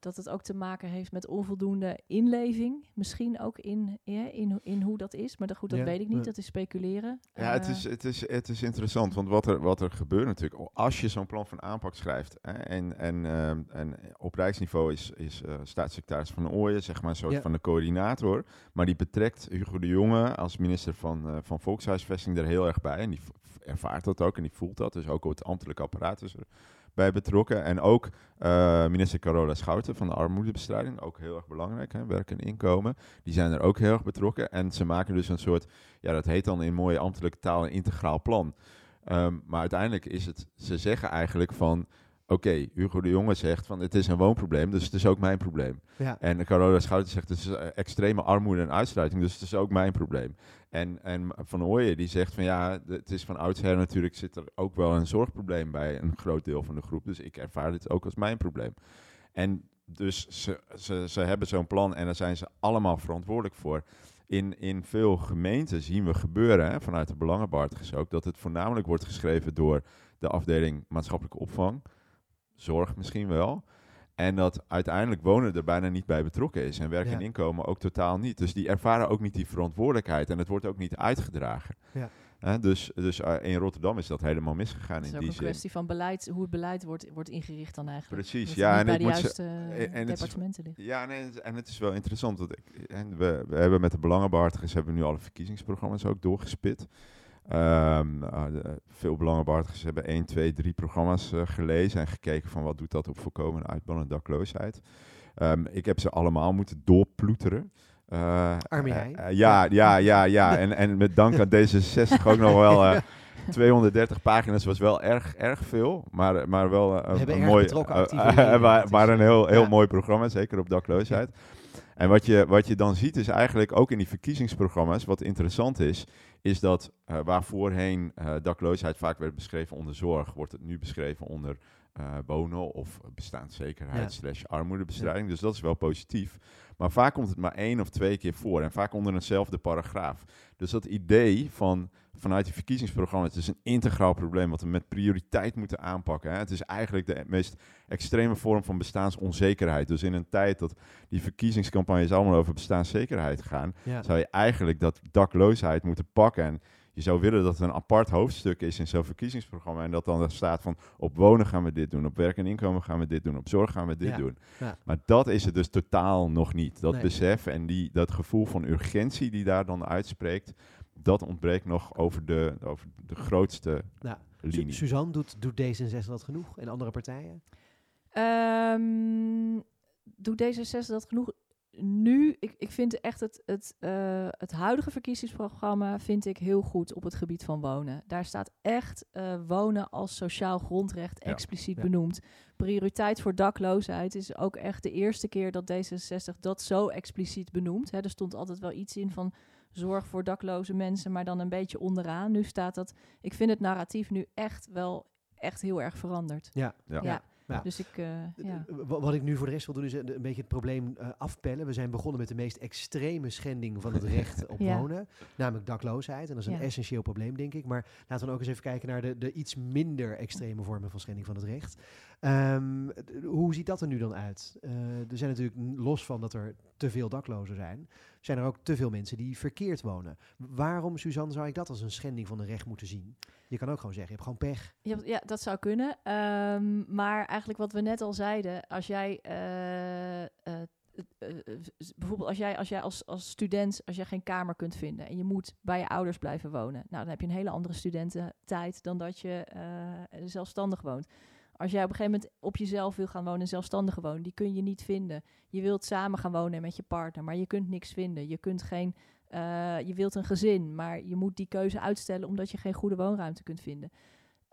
dat het ook te maken heeft met onvoldoende inleving. Misschien ook in, ja, in, in hoe dat is. Maar dat, goed, dat Ja, weet ik niet. Dat is speculeren. Ja, het Eh, is, het, is, het is interessant, want wat er, wat er gebeurt natuurlijk, als je zo'n plan van aanpak schrijft, hè, en, en, ehm, en op rijksniveau is, is eh, staatssecretaris Van Ooyen, zeg maar een soort Ja. van de coördinator, maar die betrekt Hugo de Jonge als minister van, eh, van Volkshuisvesting er heel erg bij, en die ervaart dat ook en die voelt dat, dus ook het ambtelijke apparaat is erbij betrokken. En ook eh, minister Carola Schouten van de armoedebestrijding, ook heel erg belangrijk, hè, werk en inkomen, die zijn er ook heel erg betrokken en ze maken dus een soort ja, dat heet dan in mooie ambtelijke taal een integraal plan. Ehm, maar uiteindelijk is het, ze zeggen eigenlijk van, oké, Hugo de Jonge zegt van, het is een woonprobleem, dus het is ook mijn probleem. Ja. En Carola Schouten zegt, het is eh, extreme armoede en uitsluiting, dus het is ook mijn probleem. En, en Van Ooyen die zegt van, ja, het is van oudsher natuurlijk, zit er ook wel een zorgprobleem bij een groot deel van de groep, dus ik ervaar dit ook als mijn probleem. En dus ze, ze, ze hebben zo'n plan en daar zijn ze allemaal verantwoordelijk voor in, in veel gemeenten zien we gebeuren, hè, vanuit de belangenbehartigers ook, dat het voornamelijk wordt geschreven door de afdeling maatschappelijke opvang, zorg misschien wel. En dat uiteindelijk wonen er bijna niet bij betrokken is en werk Ja. en inkomen ook totaal niet. Dus die ervaren ook niet die verantwoordelijkheid en het wordt ook niet uitgedragen. Ja. Hè, dus dus eh, in Rotterdam is dat helemaal misgegaan Het is in ook die een zin. kwestie van beleid, hoe het beleid wordt, wordt ingericht dan eigenlijk. Precies, Dat ja, en bij de moet juiste en- en het is- departementen ligt. Ja, nee, en het is wel interessant. Want ik, en we, we hebben met de belangenbehartigers hebben we nu alle verkiezingsprogramma's ook doorgespit. Eh, de- veel hebben 1, 2, 3 programma's eh, gelezen en gekeken van wat doet dat op voorkomen uitban en dakloosheid. Ehm, ik heb ze allemaal moeten doorploeteren. Eh, ja, ja, ja, ja. En, en met dank aan D66 ook nog wel <laughs> eh, 230 pagina's was wel erg, erg veel. Maar, maar wel een, erg mooi, maar, <laughs> maar een heel, heel ja. mooi programma, zeker op dakloosheid. En wat je, wat je dan ziet is eigenlijk ook in die verkiezingsprogramma's, wat interessant is, is dat eh, waar voorheen eh, dakloosheid vaak werd beschreven onder zorg, wordt het nu beschreven onder eh, wonen of bestaanszekerheid Ja. slash armoedebestrijding. Dus dat is wel positief. Maar vaak komt het maar één of twee keer voor en vaak onder eenzelfde paragraaf. Dus dat idee van vanuit die verkiezingsprogramma, het is een integraal probleem wat we met prioriteit moeten aanpakken. Hè. Het is eigenlijk de meest extreme vorm van bestaansonzekerheid. Dus in een tijd dat die verkiezingscampagnes allemaal over bestaanszekerheid gaan, Ja. zou je eigenlijk dat dakloosheid moeten pakken. En je zou willen dat het een apart hoofdstuk is in zo'n verkiezingsprogramma. En dat dan er staat van op wonen gaan we dit doen, op werk en inkomen gaan we dit doen, op zorg gaan we dit Ja, doen. ja. Maar dat is het dus totaal nog niet. Dat Nee. besef en die, dat gevoel van urgentie die daar dan uitspreekt, dat ontbreekt nog over de, over de grootste Nou, linie. Su- Suzanne, doet, doet D66 dat genoeg? En andere partijen? Ehm doet D66 dat genoeg? Nu, ik, ik vind echt het, het, eh, het huidige verkiezingsprogramma vind ik heel goed op het gebied van wonen. Daar staat echt eh, wonen als sociaal grondrecht Ja. expliciet Ja. benoemd. Prioriteit voor dakloosheid is ook echt de eerste keer dat D66 dat zo expliciet benoemt. Hè, er stond altijd wel iets in van zorg voor dakloze mensen, maar dan een beetje onderaan. Nu staat dat, ik vind het narratief nu echt wel echt heel erg veranderd. Ja. Ja. Ja. Dus ik, eh, ja. Eh, wa- Wat ik nu voor de rest wil doen is een, een beetje het probleem eh, afpellen. We zijn begonnen met de meest extreme schending van het recht op <laughs> Ja. wonen, namelijk dakloosheid. En dat is een essentieel probleem, denk ik. Maar laten we dan ook eens even kijken naar de, de iets minder extreme vormen van schending van het recht. Ehm, hoe ziet dat er nu dan uit? Eh, er zijn natuurlijk, los van dat er te veel daklozen zijn, zijn er ook te veel mensen die verkeerd wonen. Waarom, Suzanne, zou ik dat als een schending van het recht moeten zien? Je kan ook gewoon zeggen, je hebt gewoon pech. Ja, dat zou kunnen. Ehm, maar eigenlijk wat we net al zeiden, als jij eh, eh, eh, bijvoorbeeld als jij, als, jij als, student, als jij geen kamer kunt vinden en je moet bij je ouders blijven wonen, nou dan heb je een hele andere studententijd dan dat je zelfstandig woont. Als jij op een gegeven moment op jezelf wil gaan wonen en zelfstandig wonen, die kun je niet vinden. Je wilt samen gaan wonen met je partner, maar je kunt niks vinden. Je kunt geen, eh, je wilt een gezin, maar je moet die keuze uitstellen omdat je geen goede woonruimte kunt vinden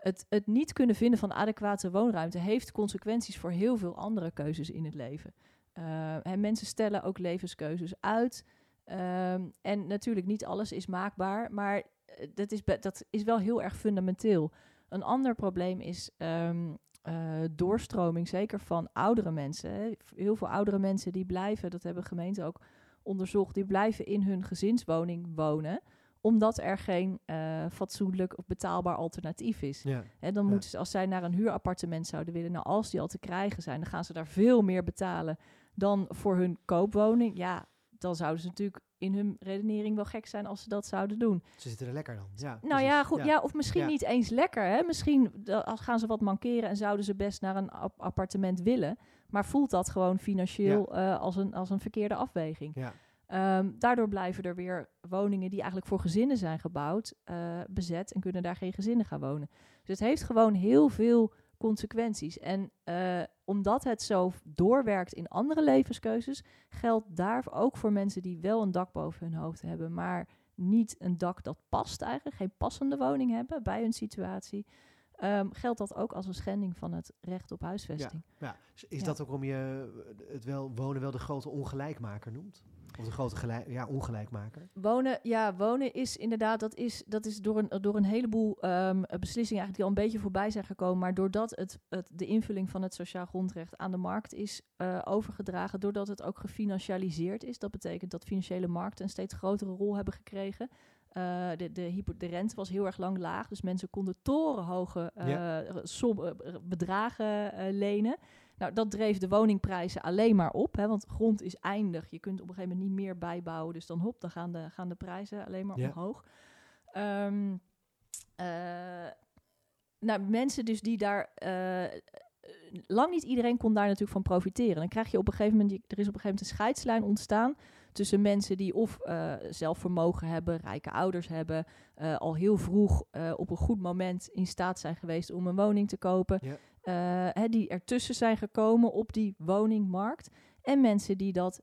het, het niet kunnen vinden van adequate woonruimte heeft consequenties voor heel veel andere keuzes in het leven. En mensen stellen ook levenskeuzes uit. Ehm, en natuurlijk, niet alles is maakbaar, maar eh, dat is, dat is wel heel erg fundamenteel. Een ander probleem is ehm, eh, doorstroming, zeker van oudere mensen. Heel veel oudere mensen die blijven, dat hebben gemeenten ook onderzocht, die blijven in hun gezinswoning wonen omdat er geen eh, fatsoenlijk of betaalbaar alternatief is. Ja. Dan Ja. moeten ze, als zij naar een huurappartement zouden willen, nou als die al te krijgen zijn, dan gaan ze daar veel meer betalen dan voor hun koopwoning. Ja, dan zouden ze natuurlijk in hun redenering wel gek zijn als ze dat zouden doen. Ze zitten er lekker dan. Ja, Nou ja, goed, ja. of misschien Ja. niet eens lekker. Hè? Misschien als gaan ze wat mankeren en zouden ze best naar een ap- appartement willen. Maar voelt dat gewoon financieel eh, als, een, als een verkeerde afweging. Ja. Ehm, daardoor blijven er weer woningen die eigenlijk voor gezinnen zijn gebouwd, eh, bezet en kunnen daar geen gezinnen gaan wonen. Dus het heeft gewoon heel veel consequenties. En eh, omdat het zo doorwerkt in andere levenskeuzes, geldt daar ook voor mensen die wel een dak boven hun hoofd hebben, maar niet een dak dat past eigenlijk, geen passende woning hebben bij hun situatie. Ehm, geldt dat ook als een schending van het recht op huisvesting. Ja. Is- Is Ja. dat ook waarom je het wel, wonen wel de grote ongelijkmaker noemt? Of de grote gelijk, ja, ongelijkmaker? Wonen, ja, wonen is inderdaad, dat is, dat is door, een, door een heleboel ehm, beslissingen eigenlijk die al een beetje voorbij zijn gekomen. Maar doordat het, het, de invulling van het sociaal grondrecht aan de markt is eh, overgedragen, doordat het ook gefinancialiseerd is. Dat betekent dat financiële markten een steeds grotere rol hebben gekregen. Eh, de, de, hypo- de rente was heel erg lang laag, dus mensen konden torenhoge Ja. som- eh, bedragen lenen. Nou, dat dreef de woningprijzen alleen maar op, hè, want grond is eindig. Je kunt op een gegeven moment niet meer bijbouwen, dus dan hop, dan gaan de, gaan de prijzen alleen maar Ja. omhoog. Ehm, eh, nou, mensen dus die daar... lang niet iedereen kon daar natuurlijk van profiteren. Dan krijg je op een gegeven moment... Er is op een gegeven moment een scheidslijn ontstaan... tussen mensen die of eh, zelfvermogen hebben... rijke ouders hebben... eh, al heel vroeg eh, op een goed moment in staat zijn geweest... om een woning te kopen. Ja. hè, die ertussen zijn gekomen op die woningmarkt. En mensen die dat,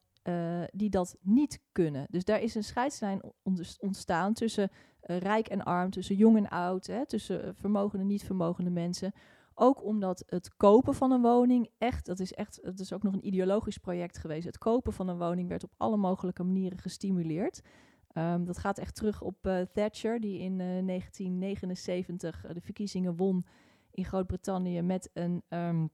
die dat niet kunnen. Dus daar is een scheidslijn ont- ontstaan tussen rijk en arm, tussen jong en oud, hè, tussen vermogende en niet-vermogende mensen. Ook omdat het kopen van een woning echt, dat is echt, dat is ook nog een ideologisch project geweest. Het kopen van een woning werd op alle mogelijke manieren gestimuleerd. Ehm, dat gaat echt terug op eh, Thatcher, die in eh, 1979 eh, de verkiezingen won in Groot-Brittannië met een, ehm,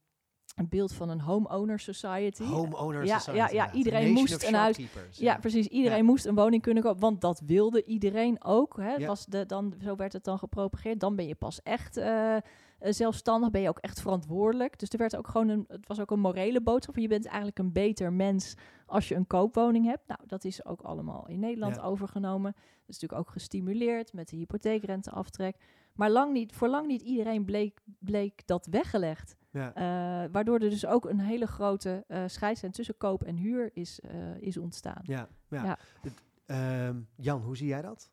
een beeld van een homeowner society. Homeowners Ja, Society, ja, ja, iedereen moest een huis- Ja, precies. Iedereen moest een woning kunnen kopen, want dat wilde iedereen ook. Hè. Was de, dan, zo werd het dan gepropageerd. Dan ben je pas echt eh, eh, zelfstandig, ben je ook echt verantwoordelijk. Dus er werd ook gewoon een, het was ook een morele boodschap. Je bent eigenlijk een beter mens als je een koopwoning hebt. Nou, dat is ook allemaal in Nederland overgenomen. Dat is natuurlijk ook gestimuleerd met de hypotheekrenteaftrek. Maar lang niet, voor lang niet iedereen bleek, bleek dat weggelegd. Ja. Eh, waardoor er dus ook een hele grote eh scheidslijn tussen koop en huur is, eh, is ontstaan. Ja, ja. Ja. Het, ehm, Jan, hoe zie jij dat?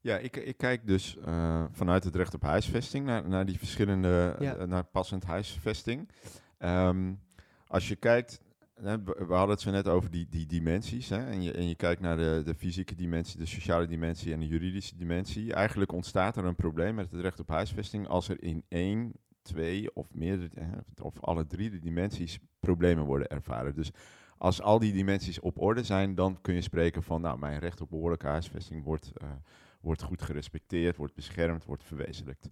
Ja, ik, ik kijk dus eh, vanuit het recht op huisvesting naar, naar die verschillende, Ja. naar passend huisvesting. Ehm, als je kijkt, we hadden het zo net over die, die dimensies, hè, en, je, en je kijkt naar de, de fysieke dimensie, de sociale dimensie en de juridische dimensie. Eigenlijk ontstaat er een probleem met het recht op huisvesting als er in één, twee of meerdere, of alle drie de dimensies problemen worden ervaren. Dus als al die dimensies op orde zijn, dan kun je spreken van, nou, mijn recht op behoorlijke huisvesting wordt, eh, wordt goed gerespecteerd, wordt beschermd, wordt verwezenlijkt.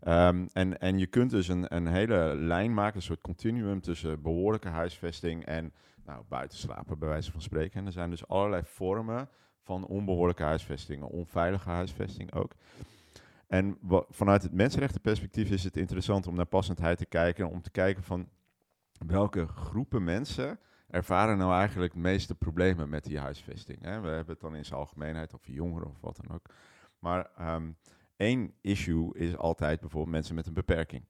Ehm, en, en je kunt dus een, een hele lijn maken, een soort continuum tussen behoorlijke huisvesting en nou, buiten slapen, bij wijze van spreken. En er zijn dus allerlei vormen van onbehoorlijke huisvestingen, onveilige huisvesting ook. En vanuit het mensenrechtenperspectief is het interessant om naar passendheid te kijken, om te kijken van welke groepen mensen ervaren nou eigenlijk de meeste problemen met die huisvesting. Hè? We hebben het dan in zijn algemeenheid over jongeren of wat dan ook. Maar um, één issue is altijd bijvoorbeeld mensen met een beperking.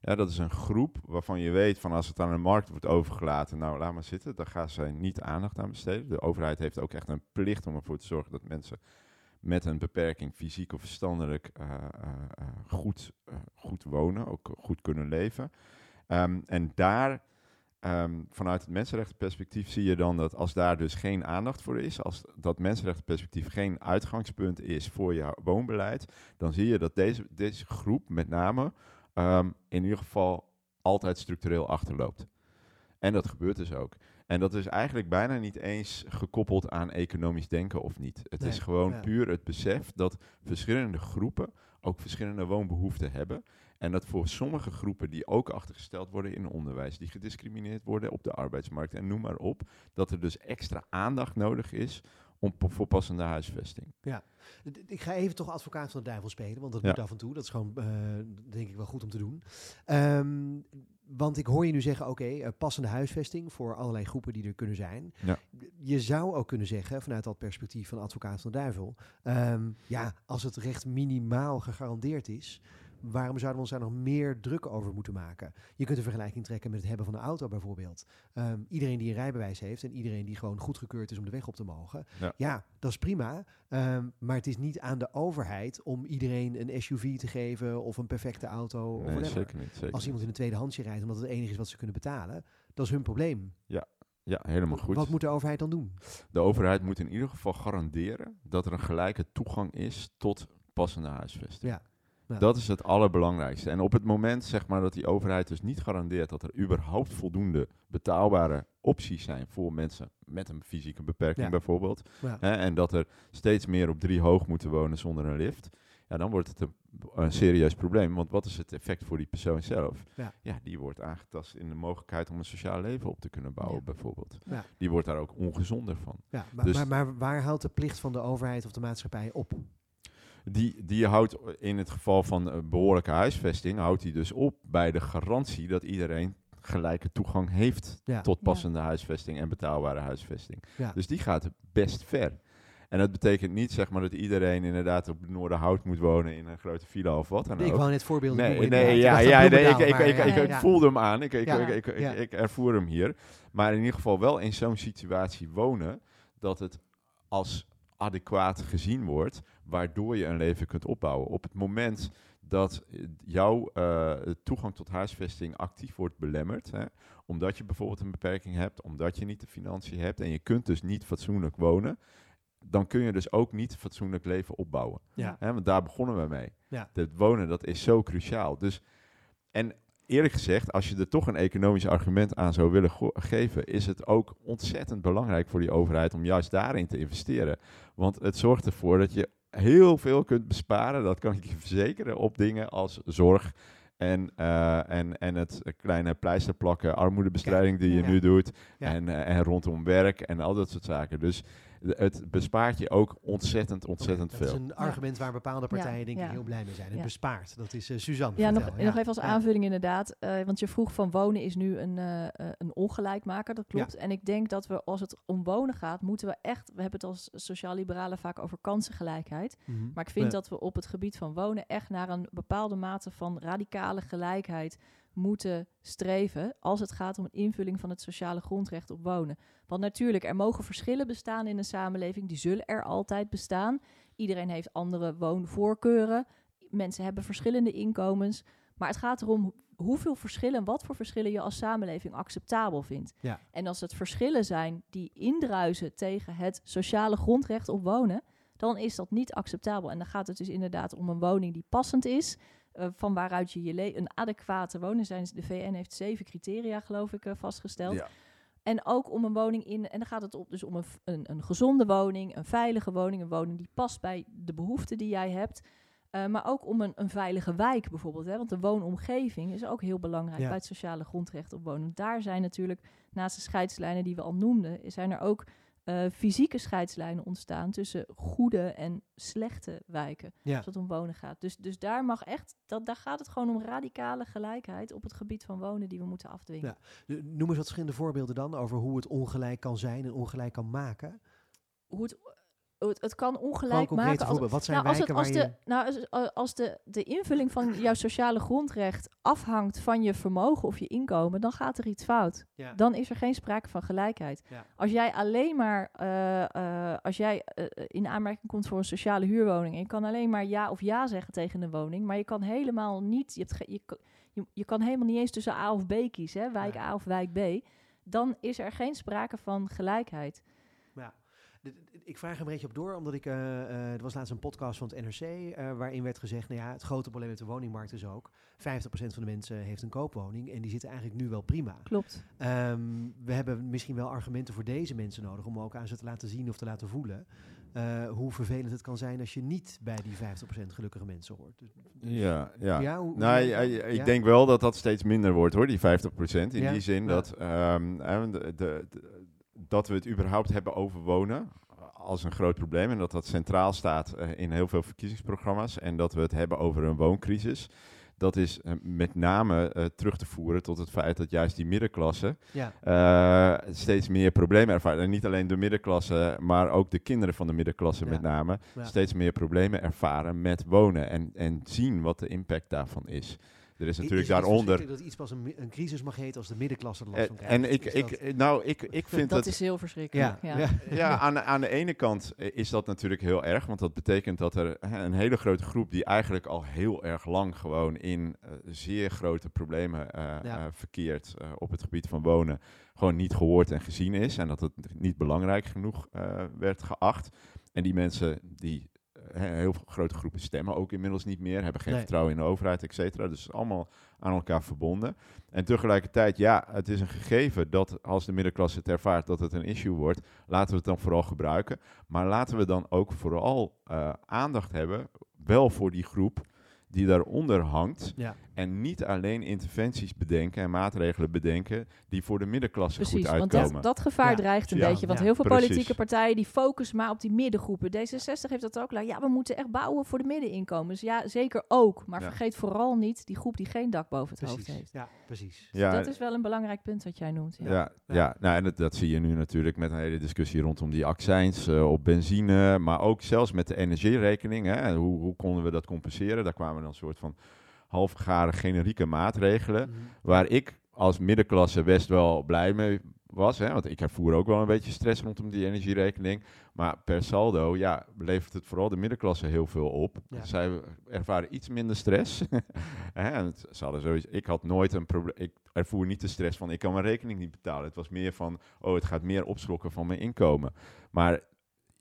Ja, dat is een groep waarvan je weet van als het aan de markt wordt overgelaten, nou laat maar zitten, dan gaan ze niet aandacht aan besteden. De overheid heeft ook echt een plicht om ervoor te zorgen dat mensen met een beperking, fysiek of verstandelijk, uh, uh, goed, goed wonen, ook goed kunnen leven. Um, en daar Um, vanuit het mensenrechtenperspectief zie je dan dat als daar dus geen aandacht voor is, als dat mensenrechtenperspectief geen uitgangspunt is voor je woonbeleid, dan zie je dat deze, deze groep met name um, in ieder geval altijd structureel achterloopt. En dat gebeurt dus ook. En dat is eigenlijk bijna niet eens gekoppeld aan economisch denken of niet. Het is gewoon puur het besef dat verschillende groepen ook verschillende woonbehoeften hebben. En dat voor sommige groepen die ook achtergesteld worden in onderwijs, die gediscrimineerd worden op de arbeidsmarkt en noem maar op, dat er dus extra aandacht nodig is om voor passende huisvesting. Ja, ik ga even toch advocaat van de duivel spelen, want dat moet af en toe. Dat is gewoon, uh, denk ik, wel goed om te doen. Um, want ik hoor je nu zeggen, oké, okay, uh, eh, passende huisvesting voor allerlei groepen die er kunnen zijn. Ja. Je zou ook kunnen zeggen, vanuit dat perspectief van advocaat van de duivel, um, ja, als het recht minimaal gegarandeerd is, waarom zouden we ons daar nog meer druk over moeten maken? Je kunt een vergelijking trekken met het hebben van een auto bijvoorbeeld. Ehm, iedereen die een rijbewijs heeft en iedereen die gewoon goedgekeurd is om de weg op te mogen. Ja, dat is prima. Ehm, maar het is niet aan de overheid om iedereen een SUV te geven of een perfecte auto. Nee, of zeker niet. Zeker Als iemand in een tweedehandsje rijdt omdat het enige is wat ze kunnen betalen, dat is hun probleem. Ja, ja, helemaal goed. Wat moet de overheid dan doen? De overheid moet in ieder geval garanderen dat er een gelijke toegang is tot passende huisvesting. Ja. Dat is het allerbelangrijkste. En op het moment zeg maar, dat die overheid dus niet garandeert dat er überhaupt voldoende betaalbare opties zijn voor mensen met een fysieke beperking bijvoorbeeld. Hè, en dat er steeds meer op drie hoog moeten wonen zonder een lift. Ja, dan wordt het een, een serieus probleem. Want wat is het effect voor die persoon zelf? Ja. ja. die wordt aangetast in de mogelijkheid om een sociaal leven op te kunnen bouwen, bijvoorbeeld. Die wordt daar ook ongezonder van. Ja, maar, dus maar, maar waar houdt de plicht van de overheid of de maatschappij op? Die, die houdt in het geval van behoorlijke huisvesting, houdt hij dus op bij de garantie dat iedereen gelijke toegang heeft tot passende huisvesting en betaalbare huisvesting. Dus die gaat best ver. En dat betekent niet zeg maar dat iedereen inderdaad op Noorderhout moet wonen in een grote villa of wat dan ook. Ik wou net voorbeelden Nee, nee, ja, ja, nee, ik, ik, ik, ik, ik voelde hem aan. Ik, ik, ik, ik, ik, ervoer hem hier. Maar in ieder geval wel in zo'n situatie wonen dat het als adequaat gezien wordt, waardoor je een leven kunt opbouwen. Op het moment dat jouw uh, toegang tot huisvesting actief wordt belemmerd, hè, omdat je bijvoorbeeld een beperking hebt, omdat je niet de financiën hebt en je kunt dus niet fatsoenlijk wonen, dan kun je dus ook niet fatsoenlijk leven opbouwen. Ja. Hè, want daar begonnen we mee. Ja. Het wonen, dat is zo cruciaal. Dus, en eerlijk gezegd, als je er toch een economisch argument aan zou willen geven, is het ook ontzettend belangrijk voor die overheid om juist daarin te investeren. Want het zorgt ervoor dat je heel veel kunt besparen, dat kan ik je verzekeren, op dingen als zorg. En, uh, en, en het kleine pleisterplakken, armoedebestrijding die je nu doet. En, uh, en rondom werk en al dat soort zaken. Dus het bespaart je ook ontzettend, ontzettend veel. Dat is een argument waar bepaalde partijen denk ik heel blij mee zijn. Het bespaart. Dat is uh, Suzanne. Ja, nog, nog, even als aanvulling inderdaad. Uh, want je vroeg van wonen is nu een, uh, een ongelijkmaker. Dat klopt. En ik denk dat we als het om wonen gaat, moeten we echt... We hebben het als sociaal-liberalen vaak over kansengelijkheid. Mm -hmm. Maar ik vind dat we op het gebied van wonen echt naar een bepaalde mate van radicale gelijkheid moeten streven als het gaat om een invulling van het sociale grondrecht op wonen. Want natuurlijk, er mogen verschillen bestaan in een samenleving, die zullen er altijd bestaan. Iedereen heeft andere woonvoorkeuren, mensen hebben verschillende inkomens, maar het gaat erom hoeveel verschillen, wat voor verschillen je als samenleving acceptabel vindt. Ja. En als het verschillen zijn die indruisen tegen het sociale grondrecht op wonen, dan is dat niet acceptabel. En dan gaat het dus inderdaad om een woning die passend is, uh, van waaruit je je een adequate woning zijn. De VN heeft zeven criteria, geloof ik, uh, vastgesteld. Ja. En ook om een woning in, en dan gaat het op, dus om een, een, een gezonde woning, een veilige woning, een woning die past bij de behoeften die jij hebt. Eh, maar ook om een, een veilige wijk bijvoorbeeld. Hè? Want de woonomgeving is ook heel belangrijk Ja. bij het sociale grondrecht op wonen. Daar zijn natuurlijk, naast de scheidslijnen die we al noemden, zijn er ook eh, fysieke scheidslijnen ontstaan tussen goede en slechte wijken. Ja. Als het om wonen gaat. Dus, dus daar mag echt, dat, daar gaat het gewoon om radicale gelijkheid op het gebied van wonen die we moeten afdwingen. Ja. Noem eens wat verschillende voorbeelden dan over hoe het ongelijk kan zijn en ongelijk kan maken. Hoe het, het, het kan ongelijk maken. Als. Wat zijn nou, als, het, als, de, je... nou, als, als de, de invulling van <clears throat> jouw sociale grondrecht afhangt van je vermogen of je inkomen, dan gaat er iets fout. Ja. Dan is er geen sprake van gelijkheid. Ja. Als jij alleen maar, eh, eh, als jij eh, in aanmerking komt voor een sociale huurwoning en je kan alleen maar ja of ja zeggen tegen een woning, maar je kan helemaal niet, je, hebt ge- je, kan- je, je kan helemaal niet eens tussen A of B kiezen, hè, wijk. A of wijk B, dan is er geen sprake van gelijkheid. Ik vraag er een beetje op door, omdat ik... eh, eh, er was laatst een podcast van het NRC... eh, waarin werd gezegd, nou ja, het grote probleem met de woningmarkt is ook... 50% van de mensen heeft een koopwoning... en die zitten eigenlijk nu wel prima. Klopt. Ehm, we hebben misschien wel argumenten voor deze mensen nodig... om ook aan ze te laten zien of te laten voelen... eh, hoe vervelend het kan zijn als je niet bij die 50% gelukkige mensen hoort. Dus, Ja, ja. ja, hoe- Nou, hoe- ja, ja, ik ja? denk wel dat dat steeds minder wordt hoor, die 50%. In Ja, die zin ja. dat, ehm, de, de, de- dat we het überhaupt hebben over wonen als een groot probleem. En dat dat centraal staat eh, in heel veel verkiezingsprogramma's. En dat we het hebben over een wooncrisis. Dat is eh, met name eh, terug te voeren tot het feit dat juist die middenklasse Ja, steeds meer problemen ervaren. En niet alleen de middenklasse, maar ook de kinderen van de middenklasse Ja. met name. Ja. Steeds meer problemen ervaren met wonen en, en zien wat de impact daarvan is. Er is natuurlijk het daaronder... dat iets pas een, een crisis mag heten als de middenklasse er last van En, krijgt? en ik, ik, dat- nou, ik, ik vind dat, dat... is heel verschrikkelijk. ja, Ja. ja. <laughs> ja, aan, de- aan de ene kant eh, is dat natuurlijk heel erg, want dat betekent dat er hè, een hele grote groep die eigenlijk al heel erg lang gewoon in eh, zeer grote problemen eh, Ja. eh, verkeert eh, op het gebied van wonen, gewoon niet gehoord en gezien is en dat het niet belangrijk genoeg eh, werd geacht. En die mensen die eh, heel grote groepen stemmen ook inmiddels niet meer, hebben geen Nee. vertrouwen in de overheid, et cetera. Dus allemaal aan elkaar verbonden. En tegelijkertijd, ja, het is een gegeven dat als de middenklasse het ervaart dat het een issue wordt, laten we het dan vooral gebruiken. Maar laten we dan ook vooral eh, aandacht hebben, wel voor die groep die daaronder hangt. Ja. En niet alleen interventies bedenken en maatregelen bedenken die voor de middenklasse Precies, goed want uitkomen. dat, dat gevaar Ja. dreigt een Ja. beetje. Want Ja, heel veel precies. politieke partijen die focussen maar op die middengroepen. D66 heeft dat ook. Nou, ja, we moeten echt bouwen voor de middeninkomens. Ja, zeker ook. Maar Ja. vergeet vooral niet die groep die geen dak boven het hoofd Precies. heeft. Ja, precies. ja, dat is wel een belangrijk punt wat jij noemt. Ja. Ja, ja. Ja. Nou, en dat, dat zie je nu natuurlijk met een hele discussie rondom die accijns eh, op benzine, maar ook zelfs met de energierekening. Hè. Hoe, hoe konden we dat compenseren? Daar kwamen een soort van halfgare generieke maatregelen, Mhm. waar ik als middenklasse best wel blij mee was. Hè, want ik ervoer ook wel een beetje stress rondom die energierekening. Maar per saldo ja, levert het vooral de middenklasse heel veel op. Ja. Zij ervaren iets minder stress. <laughs> En het, ze hadden sowieso, ik had nooit een probleem. Ik ervoer niet de stress van ik kan mijn rekening niet betalen. Het was meer van, oh, het gaat meer opslokken van mijn inkomen. Maar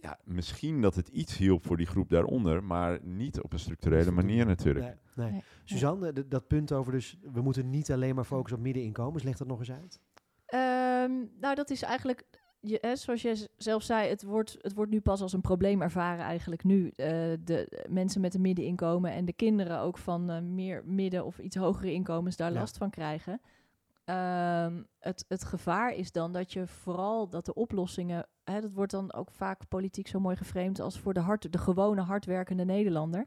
ja, misschien dat het iets hielp voor die groep daaronder, maar niet op een structurele manier natuurlijk. Nee, nee. Nee. Suzanne, dat punt over dus, we moeten niet alleen maar focussen op middeninkomens. Leg dat nog eens uit. Ehm, nou, dat is eigenlijk, je, hè, zoals jij zelf zei, het wordt, het wordt nu pas als een probleem ervaren eigenlijk nu. eh, de mensen met een middeninkomen en de kinderen ook van eh, meer midden- of iets hogere inkomens daar Ja. last van krijgen. Ehm, het, het gevaar is dan dat je vooral dat de oplossingen, hè, dat wordt dan ook vaak politiek zo mooi geframed als voor de, hard, de gewone hardwerkende Nederlander.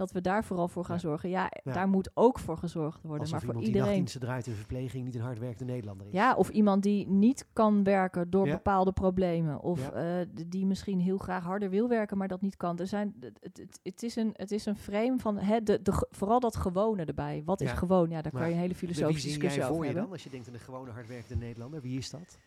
Dat we daar vooral voor gaan Ja. zorgen. Ja, Ja. daar moet ook voor gezorgd worden. Alsof maar voor iemand die iedereen. nachtdiensten draait in verpleging niet een hardwerkende Nederlander is. Ja, of iemand die niet kan werken door Ja. bepaalde problemen. Of eh, die misschien heel graag harder wil werken, maar dat niet kan. Er zijn, het, het, is, een, het is een frame van hè, de, de, vooral dat gewone erbij. Wat is gewoon? Ja, daar Maar kan je een hele Wie filosofische zie discussie jij over voor je hebben. dan, als je denkt aan een gewone hardwerkende Nederlander? Wie is dat?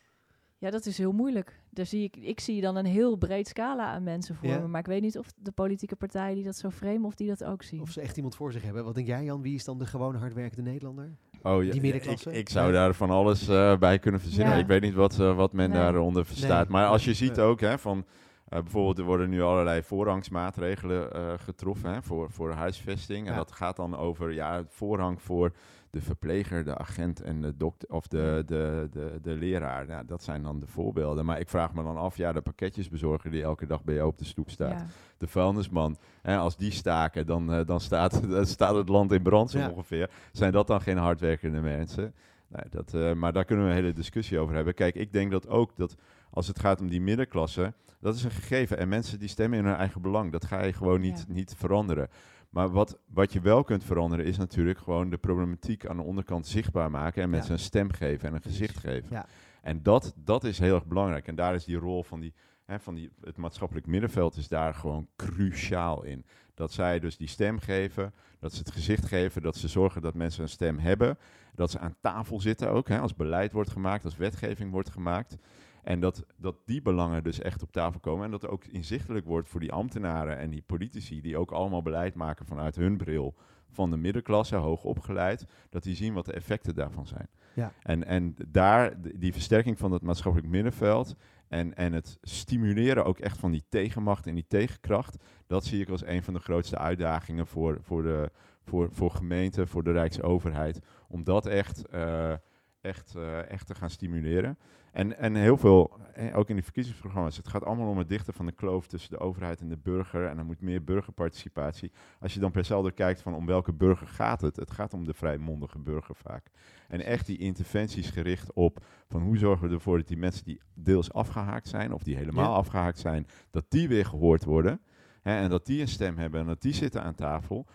Ja, dat is heel moeilijk. Daar zie ik, ik zie dan een heel breed scala aan mensen voor Ja. me. Maar ik weet niet of de politieke partijen die dat zo framen, of die dat ook zien. Of ze echt iemand voor zich hebben. Wat denk jij Jan, wie is dan de gewone hardwerkende Nederlander? Oh, ja, Die middenklasse? Ik, ik zou daar van alles eh, bij kunnen verzinnen. Ja. Ik weet niet wat, eh, wat men Nee. daaronder verstaat. Nee. Maar als je ziet ook, hè, van, eh, bijvoorbeeld er worden nu allerlei voorrangsmaatregelen eh, getroffen hè, voor, voor huisvesting. En dat gaat dan over ja, voorrang voor de verpleger, de agent en de dokter of de, de, de, de leraar. Nou, dat zijn dan de voorbeelden. Maar ik vraag me dan af, ja, de pakketjesbezorger die elke dag bij jou op de stoep staat. Ja. De vuilnisman, hè, als die staken, dan, eh, dan staat, <laughs> dan staat het land in brand zo ongeveer. Zijn dat dan geen hardwerkende mensen? Nee, dat, maar daar kunnen we een hele discussie over hebben. Kijk, ik denk dat ook dat als het gaat om die middenklasse, dat is een gegeven. En mensen die stemmen in hun eigen belang, dat ga je gewoon niet, Ja. niet veranderen. Maar wat, wat je wel kunt veranderen, is natuurlijk gewoon de problematiek aan de onderkant zichtbaar maken en Ja. mensen een stem geven en een gezicht geven. Ja. En dat, dat is heel erg belangrijk. En daar is die rol van, die, hè, van die, het maatschappelijk middenveld is daar gewoon cruciaal in. Dat zij dus die stem geven, dat ze het gezicht geven, dat ze zorgen dat mensen een stem hebben. Dat ze aan tafel zitten ook, hè, als beleid wordt gemaakt, als wetgeving wordt gemaakt. En dat, dat die belangen dus echt op tafel komen. En dat er ook inzichtelijk wordt voor die ambtenaren en die politici, die ook allemaal beleid maken vanuit hun bril van de middenklasse, hoog opgeleid, dat die zien wat de effecten daarvan zijn. Ja. En, en daar, die versterking van het maatschappelijk middenveld en, en het stimuleren ook echt van die tegenmacht en die tegenkracht, dat zie ik als een van de grootste uitdagingen voor, voor, de, voor, voor gemeenten, voor de Rijksoverheid, om dat echt, eh, echt, eh, echt te gaan stimuleren. En, en heel veel, eh, ook in die verkiezingsprogramma's, het gaat allemaal om het dichten van de kloof tussen de overheid en de burger. En er moet meer burgerparticipatie. Als je dan per saldo kijkt van om welke burger gaat het, het gaat om de vrijmondige burger vaak. En echt die interventies gericht op van hoe zorgen we ervoor dat die mensen die deels afgehaakt zijn, of die helemaal Ja. afgehaakt zijn, dat die weer gehoord worden. Hè, en dat die een stem hebben en dat die zitten aan tafel.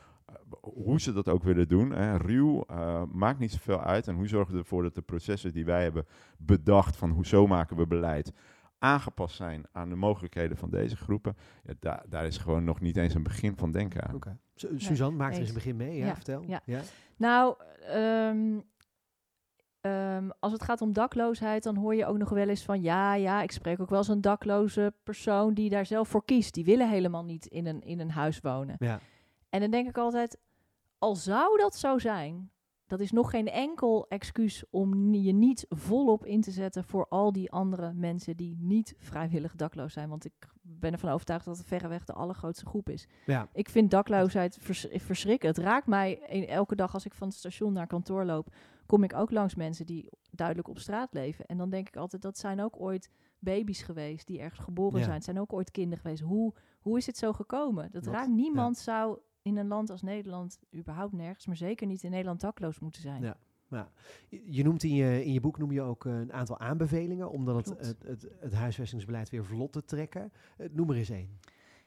Hoe ze dat ook willen doen, hè, ruw, eh, maakt niet zoveel uit. En hoe zorgen we ervoor dat de processen die wij hebben bedacht van hoe zo maken we beleid, aangepast zijn aan de mogelijkheden van deze groepen. Ja, daar, daar is gewoon nog niet eens een begin van denken aan. Suzanne, maak er eens een begin mee. Ja, Ja, vertel. ja. Nou, ehm, ehm, als het gaat om dakloosheid, dan hoor je ook nog wel eens van ja, ja, ik spreek ook wel eens een dakloze persoon die daar zelf voor kiest. Die willen helemaal niet in een, in een huis wonen. Ja. En dan denk ik altijd, al zou dat zo zijn, dat is nog geen enkel excuus om je niet volop in te zetten voor al die andere mensen die niet vrijwillig dakloos zijn. Want ik ben ervan overtuigd dat het verreweg de allergrootste groep is. Ja. Ik vind dakloosheid vers verschrikkelijk. Het raakt mij elke dag als ik van het station naar kantoor loop, kom ik ook langs mensen die duidelijk op straat leven. En dan denk ik altijd, dat zijn ook ooit baby's geweest die ergens geboren Ja. zijn. Het zijn ook ooit kinderen geweest. Hoe, hoe is het zo gekomen? Dat raakt niemand zou in een land als Nederland überhaupt nergens, maar zeker niet in Nederland dakloos moeten zijn. Ja. Je je noemt in je, in je boek noem je ook eh, een aantal aanbevelingen om dan het, het, het huisvestingsbeleid weer vlot te trekken. Eh, noem er eens één.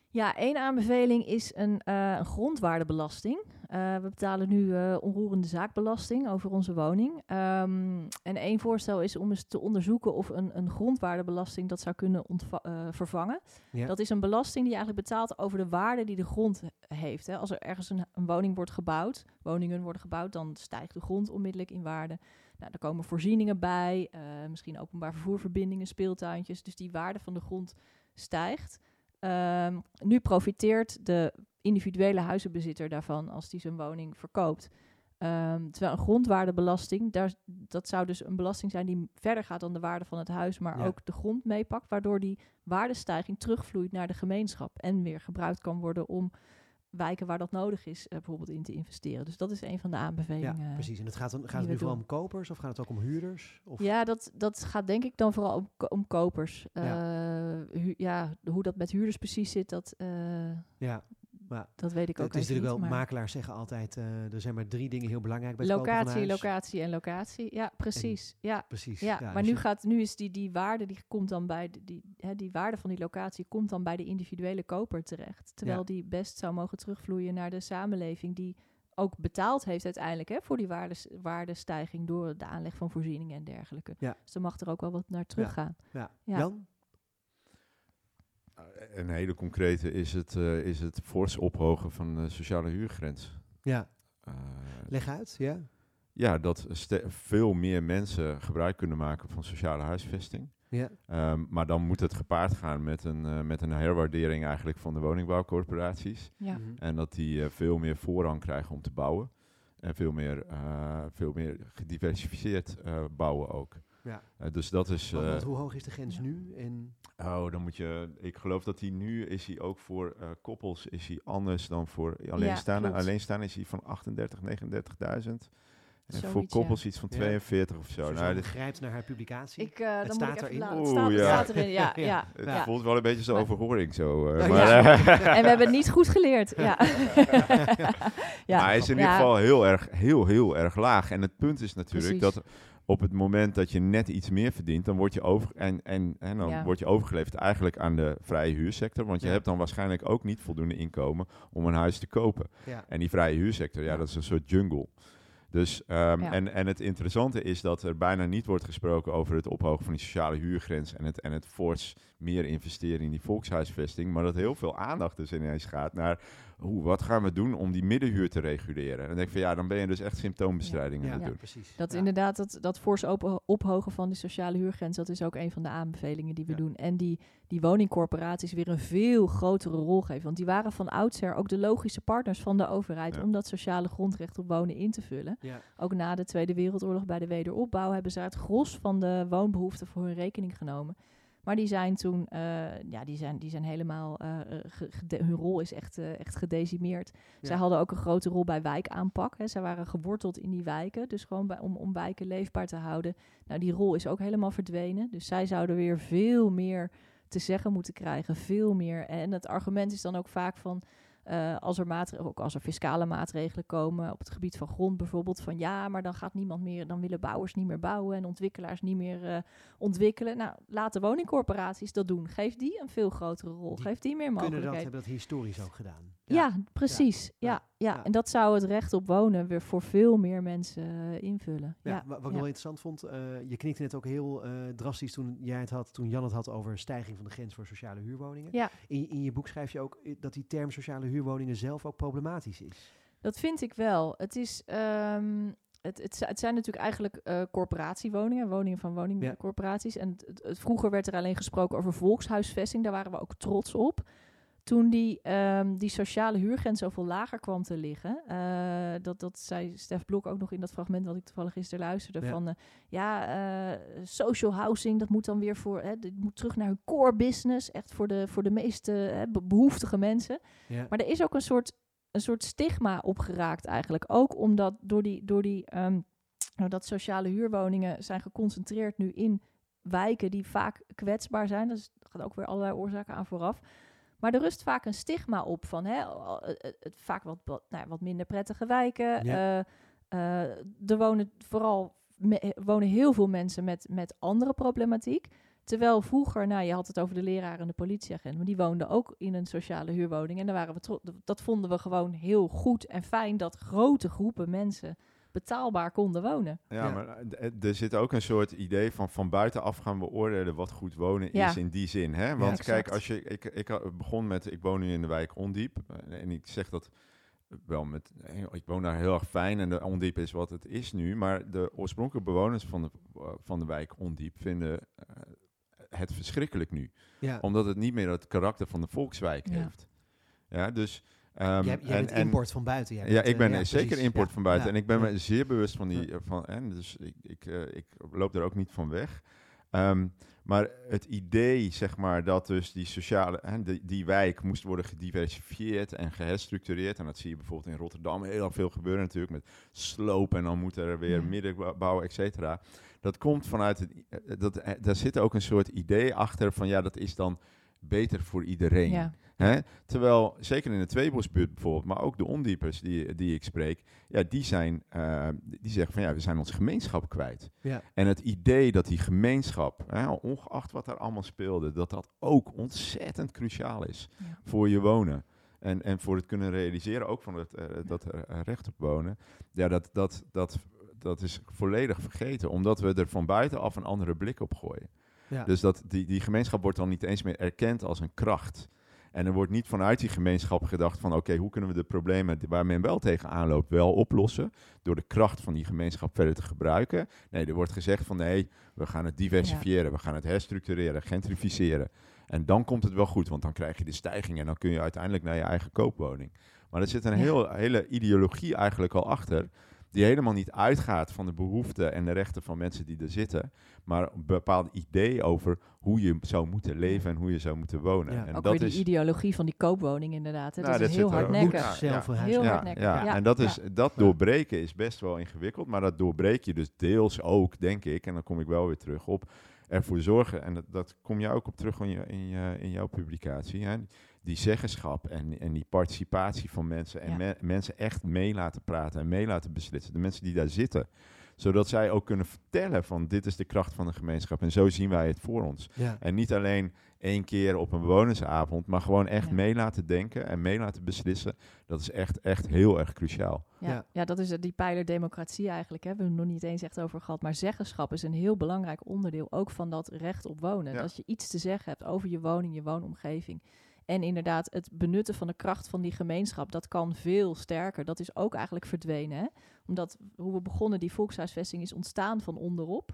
Ja, één aanbeveling is een, eh, een grondwaardebelasting. Eh, we betalen nu eh, onroerende zaakbelasting over onze woning. Ehm, en één voorstel is om eens te onderzoeken of een, een grondwaardebelasting dat zou kunnen eh, vervangen. Ja. Dat is een belasting die je eigenlijk betaalt over de waarde die de grond he- heeft. Hè. Als er ergens een, een woning wordt gebouwd, woningen worden gebouwd, dan stijgt de grond onmiddellijk in waarde. Nou, er komen voorzieningen bij, misschien openbaar vervoerverbindingen, speeltuintjes. Dus die waarde van de grond stijgt. Ehm, nu profiteert de individuele huizenbezitter daarvan als die zijn woning verkoopt. Ehm, terwijl een grondwaardebelasting, daar, dat zou dus een belasting zijn die verder gaat dan de waarde van het huis, maar Ja. ook de grond meepakt, waardoor die waardestijging terugvloeit naar de gemeenschap en weer gebruikt kan worden om wijken waar dat nodig is, eh, bijvoorbeeld in te investeren. Dus dat is een van de Ja, aanbevelingen. precies. En het gaat, dan, gaat die het nu vooral om kopers of gaat het ook om huurders? Of, Ja, dat, dat gaat denk ik dan vooral om, om kopers. Ja. Eh, hu- ja, hoe dat met huurders precies zit, dat, eh, ja. Maar dat weet ik ook het is natuurlijk wel, makelaars zeggen altijd, eh, er zijn maar drie dingen heel belangrijk bij Locatie, locatie en locatie. Ja, precies. ja, Precies. ja, dus maar nu, je- gaat, nu is die, die waarde die komt dan bij de, die, hè, die waarde van die locatie komt dan bij de individuele koper terecht. Terwijl Ja. die best zou mogen terugvloeien naar de samenleving die ook betaald heeft uiteindelijk hè, voor die waardes, waardestijging door de aanleg van voorzieningen en dergelijke. Ja. Dus dan mag er ook wel wat naar teruggaan. ja. ja. Jan? Een hele concrete is het, eh, is het fors ophogen van de sociale huurgrens. Ja. Eh, Leg uit, ja. ja, dat veel meer mensen gebruik kunnen maken van sociale huisvesting. Ja. Ehm, maar dan moet het gepaard gaan met een, eh, met een herwaardering eigenlijk van de woningbouwcorporaties. Ja. Mhm. En dat die eh, veel meer voorrang krijgen om te bouwen. En veel meer, eh, veel meer gediversifieerd eh, bouwen ook. Ja. Eh, dus dat is... Want, eh, want hoe hoog is de grens ja. nu? En, Oh, dan moet je. Ik geloof dat hij nu is hij ook voor eh, koppels is hij anders dan voor alleenstaande. klopt. Alleenstaan is hij van 38, 39.000. En voor koppels iets van Ja. 42 of zo. Suzanne Nou, dit, grijpt naar haar publicatie. Ik, eh, dan moet staat ik even erin. Oeh, Het staat, het ja. staat erin, ja. <laughs> Ja. ja. het ja. voelt wel een beetje zo overhoring zo. eh, Ja, maar, ja. <laughs> En we hebben het niet goed geleerd. Ja. <laughs> ja. maar hij is in Ja. ieder geval heel erg, heel, heel erg laag. En het punt is natuurlijk Precies. dat op het moment dat je net iets meer verdient, dan word je, over, en, en, en dan Ja. word je overgeleverd eigenlijk aan de vrije huursector. Want je Ja. hebt dan waarschijnlijk ook niet voldoende inkomen om een huis te kopen. Ja. En die vrije huursector, ja, Ja. dat is een soort jungle. Dus, ehm, Ja. en, en het interessante is dat er bijna niet wordt gesproken over het ophogen van die sociale huurgrens en het, en het fors meer investeren in die volkshuisvesting, maar dat heel veel aandacht dus ineens gaat naar hoe, wat gaan we doen om die middenhuur te reguleren. En dan denk ik van ja, dan ben je dus echt symptoombestrijding aan Ja, het doen. precies. Dat Ja. inderdaad, dat, dat fors ophogen van de sociale huurgrens, dat is ook een van de aanbevelingen die we Ja. doen. En die, die woningcorporaties weer een veel grotere rol geven. Want die waren van oudsher ook de logische partners van de overheid Ja. om dat sociale grondrecht op wonen in te vullen. Ja. Ook na de Tweede Wereldoorlog bij de wederopbouw hebben ze het gros van de woonbehoeften voor hun rekening genomen. Maar die zijn toen, eh, ja, die zijn, die zijn helemaal, eh, hun rol is echt, eh, echt gedecimeerd. Zij hadden ook een grote rol bij wijkaanpak. Hè. Zij waren geworteld in die wijken, dus gewoon bij, om, om wijken leefbaar te houden. Nou, die rol is ook helemaal verdwenen. Dus zij zouden weer veel meer te zeggen moeten krijgen, veel meer. En het argument is dan ook vaak van, eh, als er maatregelen, ook als er fiscale maatregelen komen op het gebied van grond bijvoorbeeld, van ja, maar dan gaat niemand meer, dan willen bouwers niet meer bouwen en ontwikkelaars niet meer eh, ontwikkelen. Nou, laat de woningcorporaties dat doen. Geef die een veel grotere rol. Die Geef die meer Kunnen dat, mogelijkheden. hebben dat historisch ook gedaan. Ja, precies. Ja. Ja. Ja, en dat zou het recht op wonen weer voor veel meer mensen eh, invullen. Ja, Ja, wa- wat ik wel interessant vond, eh, je knikte net ook heel eh, drastisch toen jij het had, toen Jan het had over stijging van de grens voor sociale huurwoningen. Ja. In, in je boek schrijf je ook dat die term sociale huurwoningen zelf ook problematisch is. Dat vind ik wel. Het, is, ehm, het, het, zi- het zijn natuurlijk eigenlijk corporatiewoningen, woningen van woningcorporaties. En het- vroeger werd er alleen gesproken over volkshuisvesting, daar waren we ook trots op. Toen die, ehm, die sociale huurgrens zoveel lager kwam te liggen, eh, dat, dat zei Stef Blok ook nog in dat fragment wat ik toevallig gisteren luisterde, Ja. van eh, ja, eh, social housing, dat moet dan weer voor, hè, dit moet terug naar hun core business, echt voor de, voor de meest eh, be- behoeftige mensen. Ja. Maar er is ook een soort, een soort stigma opgeraakt eigenlijk. Ook omdat door die, door die ehm, nou, dat sociale huurwoningen zijn geconcentreerd nu in wijken die vaak kwetsbaar zijn. Dus er gaat ook weer allerlei oorzaken aan vooraf. Maar er rust vaak een stigma op van hè, het, vaak wat, wat, nou, wat minder prettige wijken. Ja. Eh, eh, er wonen vooral me- wonen heel veel mensen met, met andere problematiek. Terwijl vroeger, nou, je had het over de leraar en de politieagent, maar die woonden ook in een sociale huurwoning. En daar waren we dat vonden we gewoon heel goed en fijn dat grote groepen mensen betaalbaar konden wonen. Ja, Ja. maar eh, eh, er zit ook een soort idee van van buitenaf gaan beoordelen wat goed wonen Ja. is in die zin. Hè? Want kijk, als je, ik, ik ha- begon met, ik woon nu in de wijk Ondiep eh, en ik zeg dat wel met, eh, ik woon daar heel erg fijn en de Ondiep is wat het is nu, maar de oorspronkelijke bewoners van de, eh, van de wijk Ondiep vinden eh, het verschrikkelijk nu. Ja. Omdat het niet meer het karakter van de volkswijk Ja. heeft. Ja, dus... ehm, jij, jij en- bent en- import van buiten. Jij ja, ik ben ja, zeker precies. import Ja. van buiten. Ja. En ik ben Ja. me zeer bewust van die. Eh, Van, en dus ik, ik, eh, ik loop er ook niet van weg. Ehm, maar het idee, zeg maar, dat dus die sociale, hè, die, die wijk moest worden gediversifieerd en geherstructureerd. En dat zie je bijvoorbeeld in Rotterdam heel veel gebeuren natuurlijk met sloop en dan moet er weer Ja. middenbouw, et cetera. Dat komt vanuit het, eh, dat, daar zit ook een soort idee achter van ja, dat is dan beter voor iedereen. Ja, Hè? Terwijl, zeker in de Tweebosbuurt bijvoorbeeld, maar ook de ondiepers die, die ik spreek, ja, die, zijn, eh, die zeggen van ja, we zijn onze gemeenschap kwijt. Ja. En het idee dat die gemeenschap, hè, ongeacht wat er allemaal speelde, dat dat ook ontzettend cruciaal is Ja. voor je wonen. En, en voor het kunnen realiseren ook van het, eh, dat eh, recht op wonen. Ja, dat, dat, dat, dat is volledig vergeten, omdat we er van buitenaf een andere blik op gooien. Ja. Dus dat die, die gemeenschap wordt dan niet eens meer erkend als een kracht. En er wordt niet vanuit die gemeenschap gedacht van oké, hoe kunnen we de problemen waar men wel tegenaan loopt wel oplossen door de kracht van die gemeenschap verder te gebruiken. Nee, er wordt gezegd van nee, we gaan het diversifiëren, we gaan het herstructureren, gentrificeren. En dan komt het wel goed, want dan krijg je de stijging en dan kun je uiteindelijk naar je eigen koopwoning. Maar er zit een heel, hele ideologie eigenlijk al achter die helemaal niet uitgaat van de behoeften en de rechten van mensen die er zitten, maar een bepaald idee over hoe je zou moeten leven en hoe je zou moeten wonen. Ja. en Ook dat weer die is ideologie van die koopwoning inderdaad. Hè. Nou, dat dat is heel hardnekkig. Ja, zelf ja. Heel hardnekkig. ja. Ja, en dat, is, dat doorbreken is best wel ingewikkeld, maar dat doorbreek je dus deels ook, denk ik, en dan kom ik wel weer terug op, ervoor zorgen, en dat, dat kom je ook op terug in, je, in, je, in jouw publicatie, hè, die zeggenschap en, en die participatie van mensen en Ja. me- mensen echt mee laten praten en mee laten beslissen, de mensen die daar zitten, zodat zij ook kunnen vertellen van dit is de kracht van de gemeenschap en zo zien wij het voor ons. Ja. En niet alleen één keer op een bewonersavond, maar gewoon echt Ja. mee laten denken en mee laten beslissen. Dat is echt, echt heel erg cruciaal. Ja, Ja. ja. dat is die pijler democratie eigenlijk. Hè. We hebben het nog niet eens echt over gehad. Maar zeggenschap is een heel belangrijk onderdeel ook van dat recht op wonen. Ja. Dat je iets te zeggen hebt over je woning, je woonomgeving. En inderdaad, het benutten van de kracht van die gemeenschap, dat kan veel sterker. Dat is ook eigenlijk verdwenen. Hè? Omdat hoe we begonnen, die volkshuisvesting is ontstaan van onderop.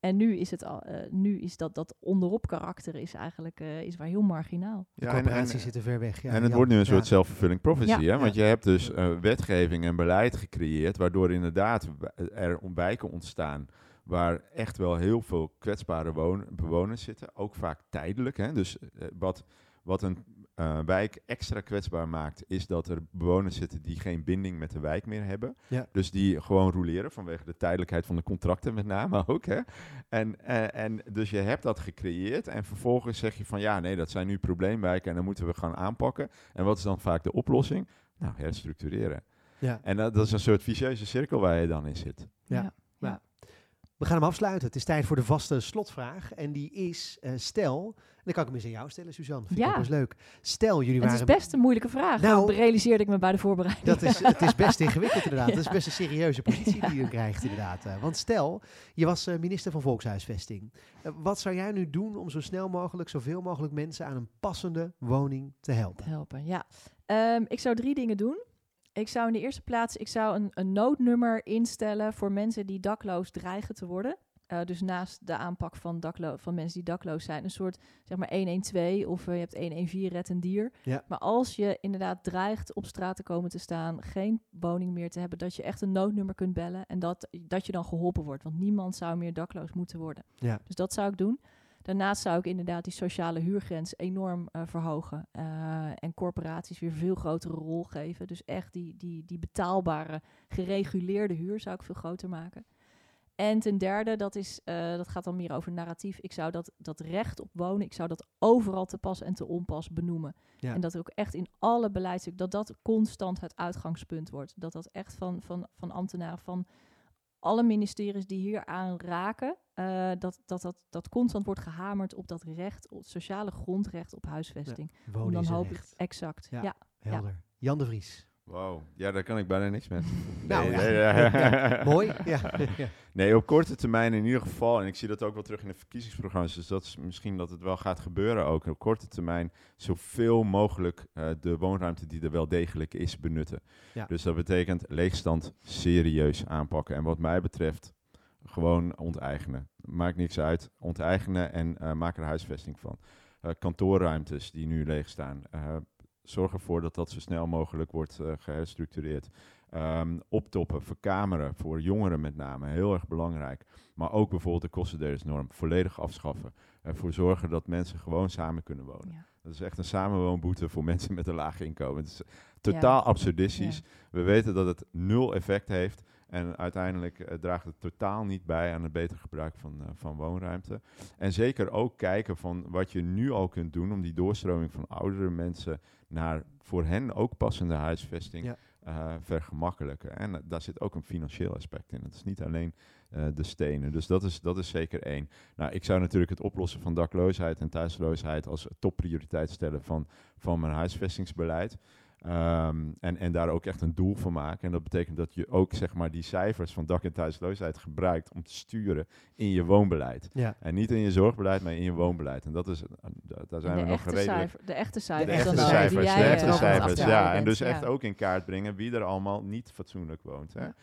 En nu is, het al, eh, nu is dat, dat onderop karakter is eigenlijk eh, is waar heel marginaal. De Ja, en- coöperaties en- zitten ver weg. Ja, en het wordt nu een Ja. soort self-fulfilling prophecy, Ja. hè? want Ja. je hebt dus eh, wetgeving en beleid gecreëerd, waardoor inderdaad er wijken ontstaan waar echt wel heel veel kwetsbare bewoners zitten, ook vaak tijdelijk. Hè? Dus wat, wat een eh, wijk extra kwetsbaar maakt, is dat er bewoners zitten die geen binding met de wijk meer hebben. Ja. Dus die gewoon roleren vanwege de tijdelijkheid van de contracten met name <laughs> ook. Hè? En, eh, en dus je hebt dat gecreëerd en vervolgens zeg je van ja, nee, dat zijn nu probleemwijken en dan moeten we gaan aanpakken. En wat is dan vaak de oplossing? Nou, herstructureren. Ja. En dat, dat is een soort vicieuze cirkel waar je dan in zit. Ja. We gaan hem afsluiten. Het is tijd voor de vaste slotvraag. En die is, eh, stel, en dan kan ik hem eens aan jou stellen, Suzanne. Vind ik Ja. ook wel eens leuk. Stel, jullie Het waren... is best een moeilijke vraag. Nou, Nou, realiseerde ik me bij de voorbereiding. Dat is, het is best <laughs> ingewikkeld inderdaad. Ja. Dat is best een serieuze positie die je krijgt inderdaad. Eh, Want stel, je was eh, minister van Volkshuisvesting. Wat zou jij nu doen om zo snel mogelijk, zoveel mogelijk mensen aan een passende woning te helpen? helpen. Ja, Ehm, ik zou drie dingen doen. Ik zou in de eerste plaats ik zou een, een noodnummer instellen voor mensen die dakloos dreigen te worden. Eh, dus naast de aanpak van, daklo van mensen die dakloos zijn, een soort zeg maar 112 of eh, je hebt 114 red een dier. Ja. Maar als je inderdaad dreigt op straat te komen te staan, geen woning meer te hebben, dat je echt een noodnummer kunt bellen en dat, dat je dan geholpen wordt. Want niemand zou meer dakloos moeten worden. Ja. Dus dat zou ik doen. Daarnaast zou ik inderdaad die sociale huurgrens enorm eh, verhogen. eh, en corporaties weer veel grotere rol geven. Dus echt die, die, die betaalbare, gereguleerde huur zou ik veel groter maken. En ten derde, dat, is, eh, dat gaat dan meer over narratief. Ik zou dat, dat recht op wonen, ik zou dat overal te pas en te onpas benoemen. Ja. En dat ook echt in alle beleidstukken, dat dat constant het uitgangspunt wordt. Dat dat echt van, van, van ambtenaren, van alle ministeries die hier aan raken, eh, dat, dat, dat dat constant wordt gehamerd op dat recht, op het sociale grondrecht op huisvesting. Wonen Om dan hoop ik, exact. Ja. Ja. Helder. Jan de Vries. Wauw, ja, daar kan ik bijna niks mee. <laughs> Nou, Nee, ja. Ja, <laughs> Mooi. Ja. <laughs> Ja. Nee, op korte termijn in ieder geval, en ik zie dat ook wel terug in de verkiezingsprogramma's, dus dat is misschien dat het wel gaat gebeuren ook. Op korte termijn zoveel mogelijk eh, de woonruimte die er wel degelijk is benutten. Ja. Dus dat betekent leegstand serieus aanpakken. En wat mij betreft gewoon onteigenen. Maakt niks uit. Onteigenen en eh, maak er huisvesting van. Eh, kantoorruimtes die nu leeg staan. eh, zorg ervoor dat dat zo snel mogelijk wordt eh, geherstructureerd. Ehm, optoppen, verkameren, voor jongeren met name, heel erg belangrijk. Maar ook bijvoorbeeld de kostendelersnorm volledig afschaffen. Ervoor zorgen dat mensen gewoon samen kunnen wonen. Ja. Dat is echt een samenwoonboete voor mensen met een laag inkomen. Het is totaal absurdistisch. Ja. We weten dat het nul effect heeft. En uiteindelijk eh, draagt het totaal niet bij aan het beter gebruik van, eh, van woonruimte. En zeker ook kijken van wat je nu al kunt doen om die doorstroming van oudere mensen naar voor hen ook passende huisvesting Ja. eh, vergemakkelijken. En daar zit ook een financieel aspect in. Het is niet alleen de stenen. Dus dat is, dat is zeker één. Nou, ik zou natuurlijk het oplossen van dakloosheid en thuisloosheid als topprioriteit stellen van, van mijn huisvestingsbeleid. Ehm, en, en daar ook echt een doel van maken. En dat betekent dat je ook zeg maar, die cijfers van dak- en thuisloosheid gebruikt om te sturen in je woonbeleid. Ja. En niet in je zorgbeleid, maar in je woonbeleid. En dat is, eh, da- daar zijn En we de, nog cijfer, de echte cijfers. De echte dan, cijfers, die cijfers, jij, de eh, echte cijfers, ja. En dus echt Ja. ook in kaart brengen wie er allemaal niet fatsoenlijk woont. Hè? Ja.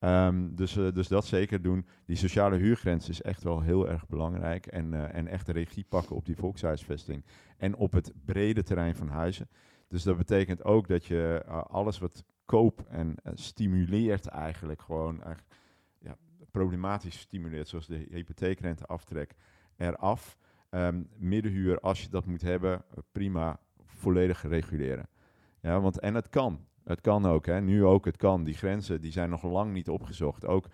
Ehm, dus, eh, dus dat zeker doen. Die sociale huurgrens is echt wel heel erg belangrijk. En, eh, en echt de regie pakken op die volkshuisvesting. En op het brede terrein van huizen. Dus dat betekent ook dat je eh, alles wat goedkoop en eh, stimuleert eigenlijk gewoon, ja, problematisch stimuleert, zoals de hypotheekrenteaftrek, eraf. Ehm middenhuur, als je dat moet hebben, eh, prima, volledig reguleren. Ja, want, en het kan. Het kan ook, hè. nu ook, het kan. Die grenzen die zijn nog lang niet opgezocht. Ook,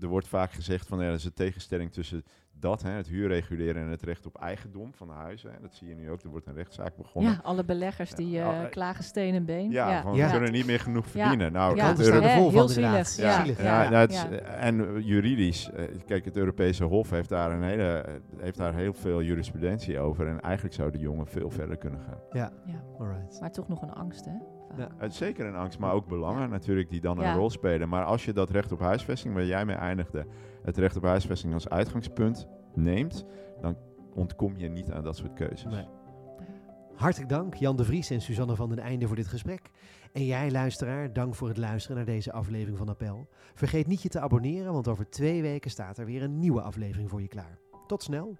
er wordt vaak gezegd van er is een tegenstelling tussen dat, hè, het huurreguleren en het recht op eigendom van de huizen. Hè. Dat zie je nu ook, er wordt een rechtszaak begonnen. Ja, alle beleggers die Ja, eh, al- klagen steen en been. Ja, van, Ja. we kunnen niet meer genoeg verdienen. Nou, Ja, Euro- er vol van inderdaad. zielig. Ja, Zielig. ja, ja, nou, is- ja. en eh, juridisch, eh, kijk, het Europese Hof heeft daar, een hele, eh, heeft daar heel veel jurisprudentie over. En eigenlijk zou de jongen veel verder kunnen gaan. Ja, Ja. alright. Maar toch nog een angst, hè? Vaak. Ja. Het is zeker een angst, maar ook belangen natuurlijk die dan Ja. een rol spelen. Maar als je dat recht op huisvesting, waar jij mee eindigde, het recht op huisvesting als uitgangspunt neemt, dan ontkom je niet aan dat soort keuzes. Nee. Hartelijk dank Jan de Vries en Suzanne van den Einde voor dit gesprek. En jij luisteraar, dank voor het luisteren naar deze aflevering van Appel. Vergeet niet je te abonneren, want over twee weken staat er weer een nieuwe aflevering voor je klaar. Tot snel!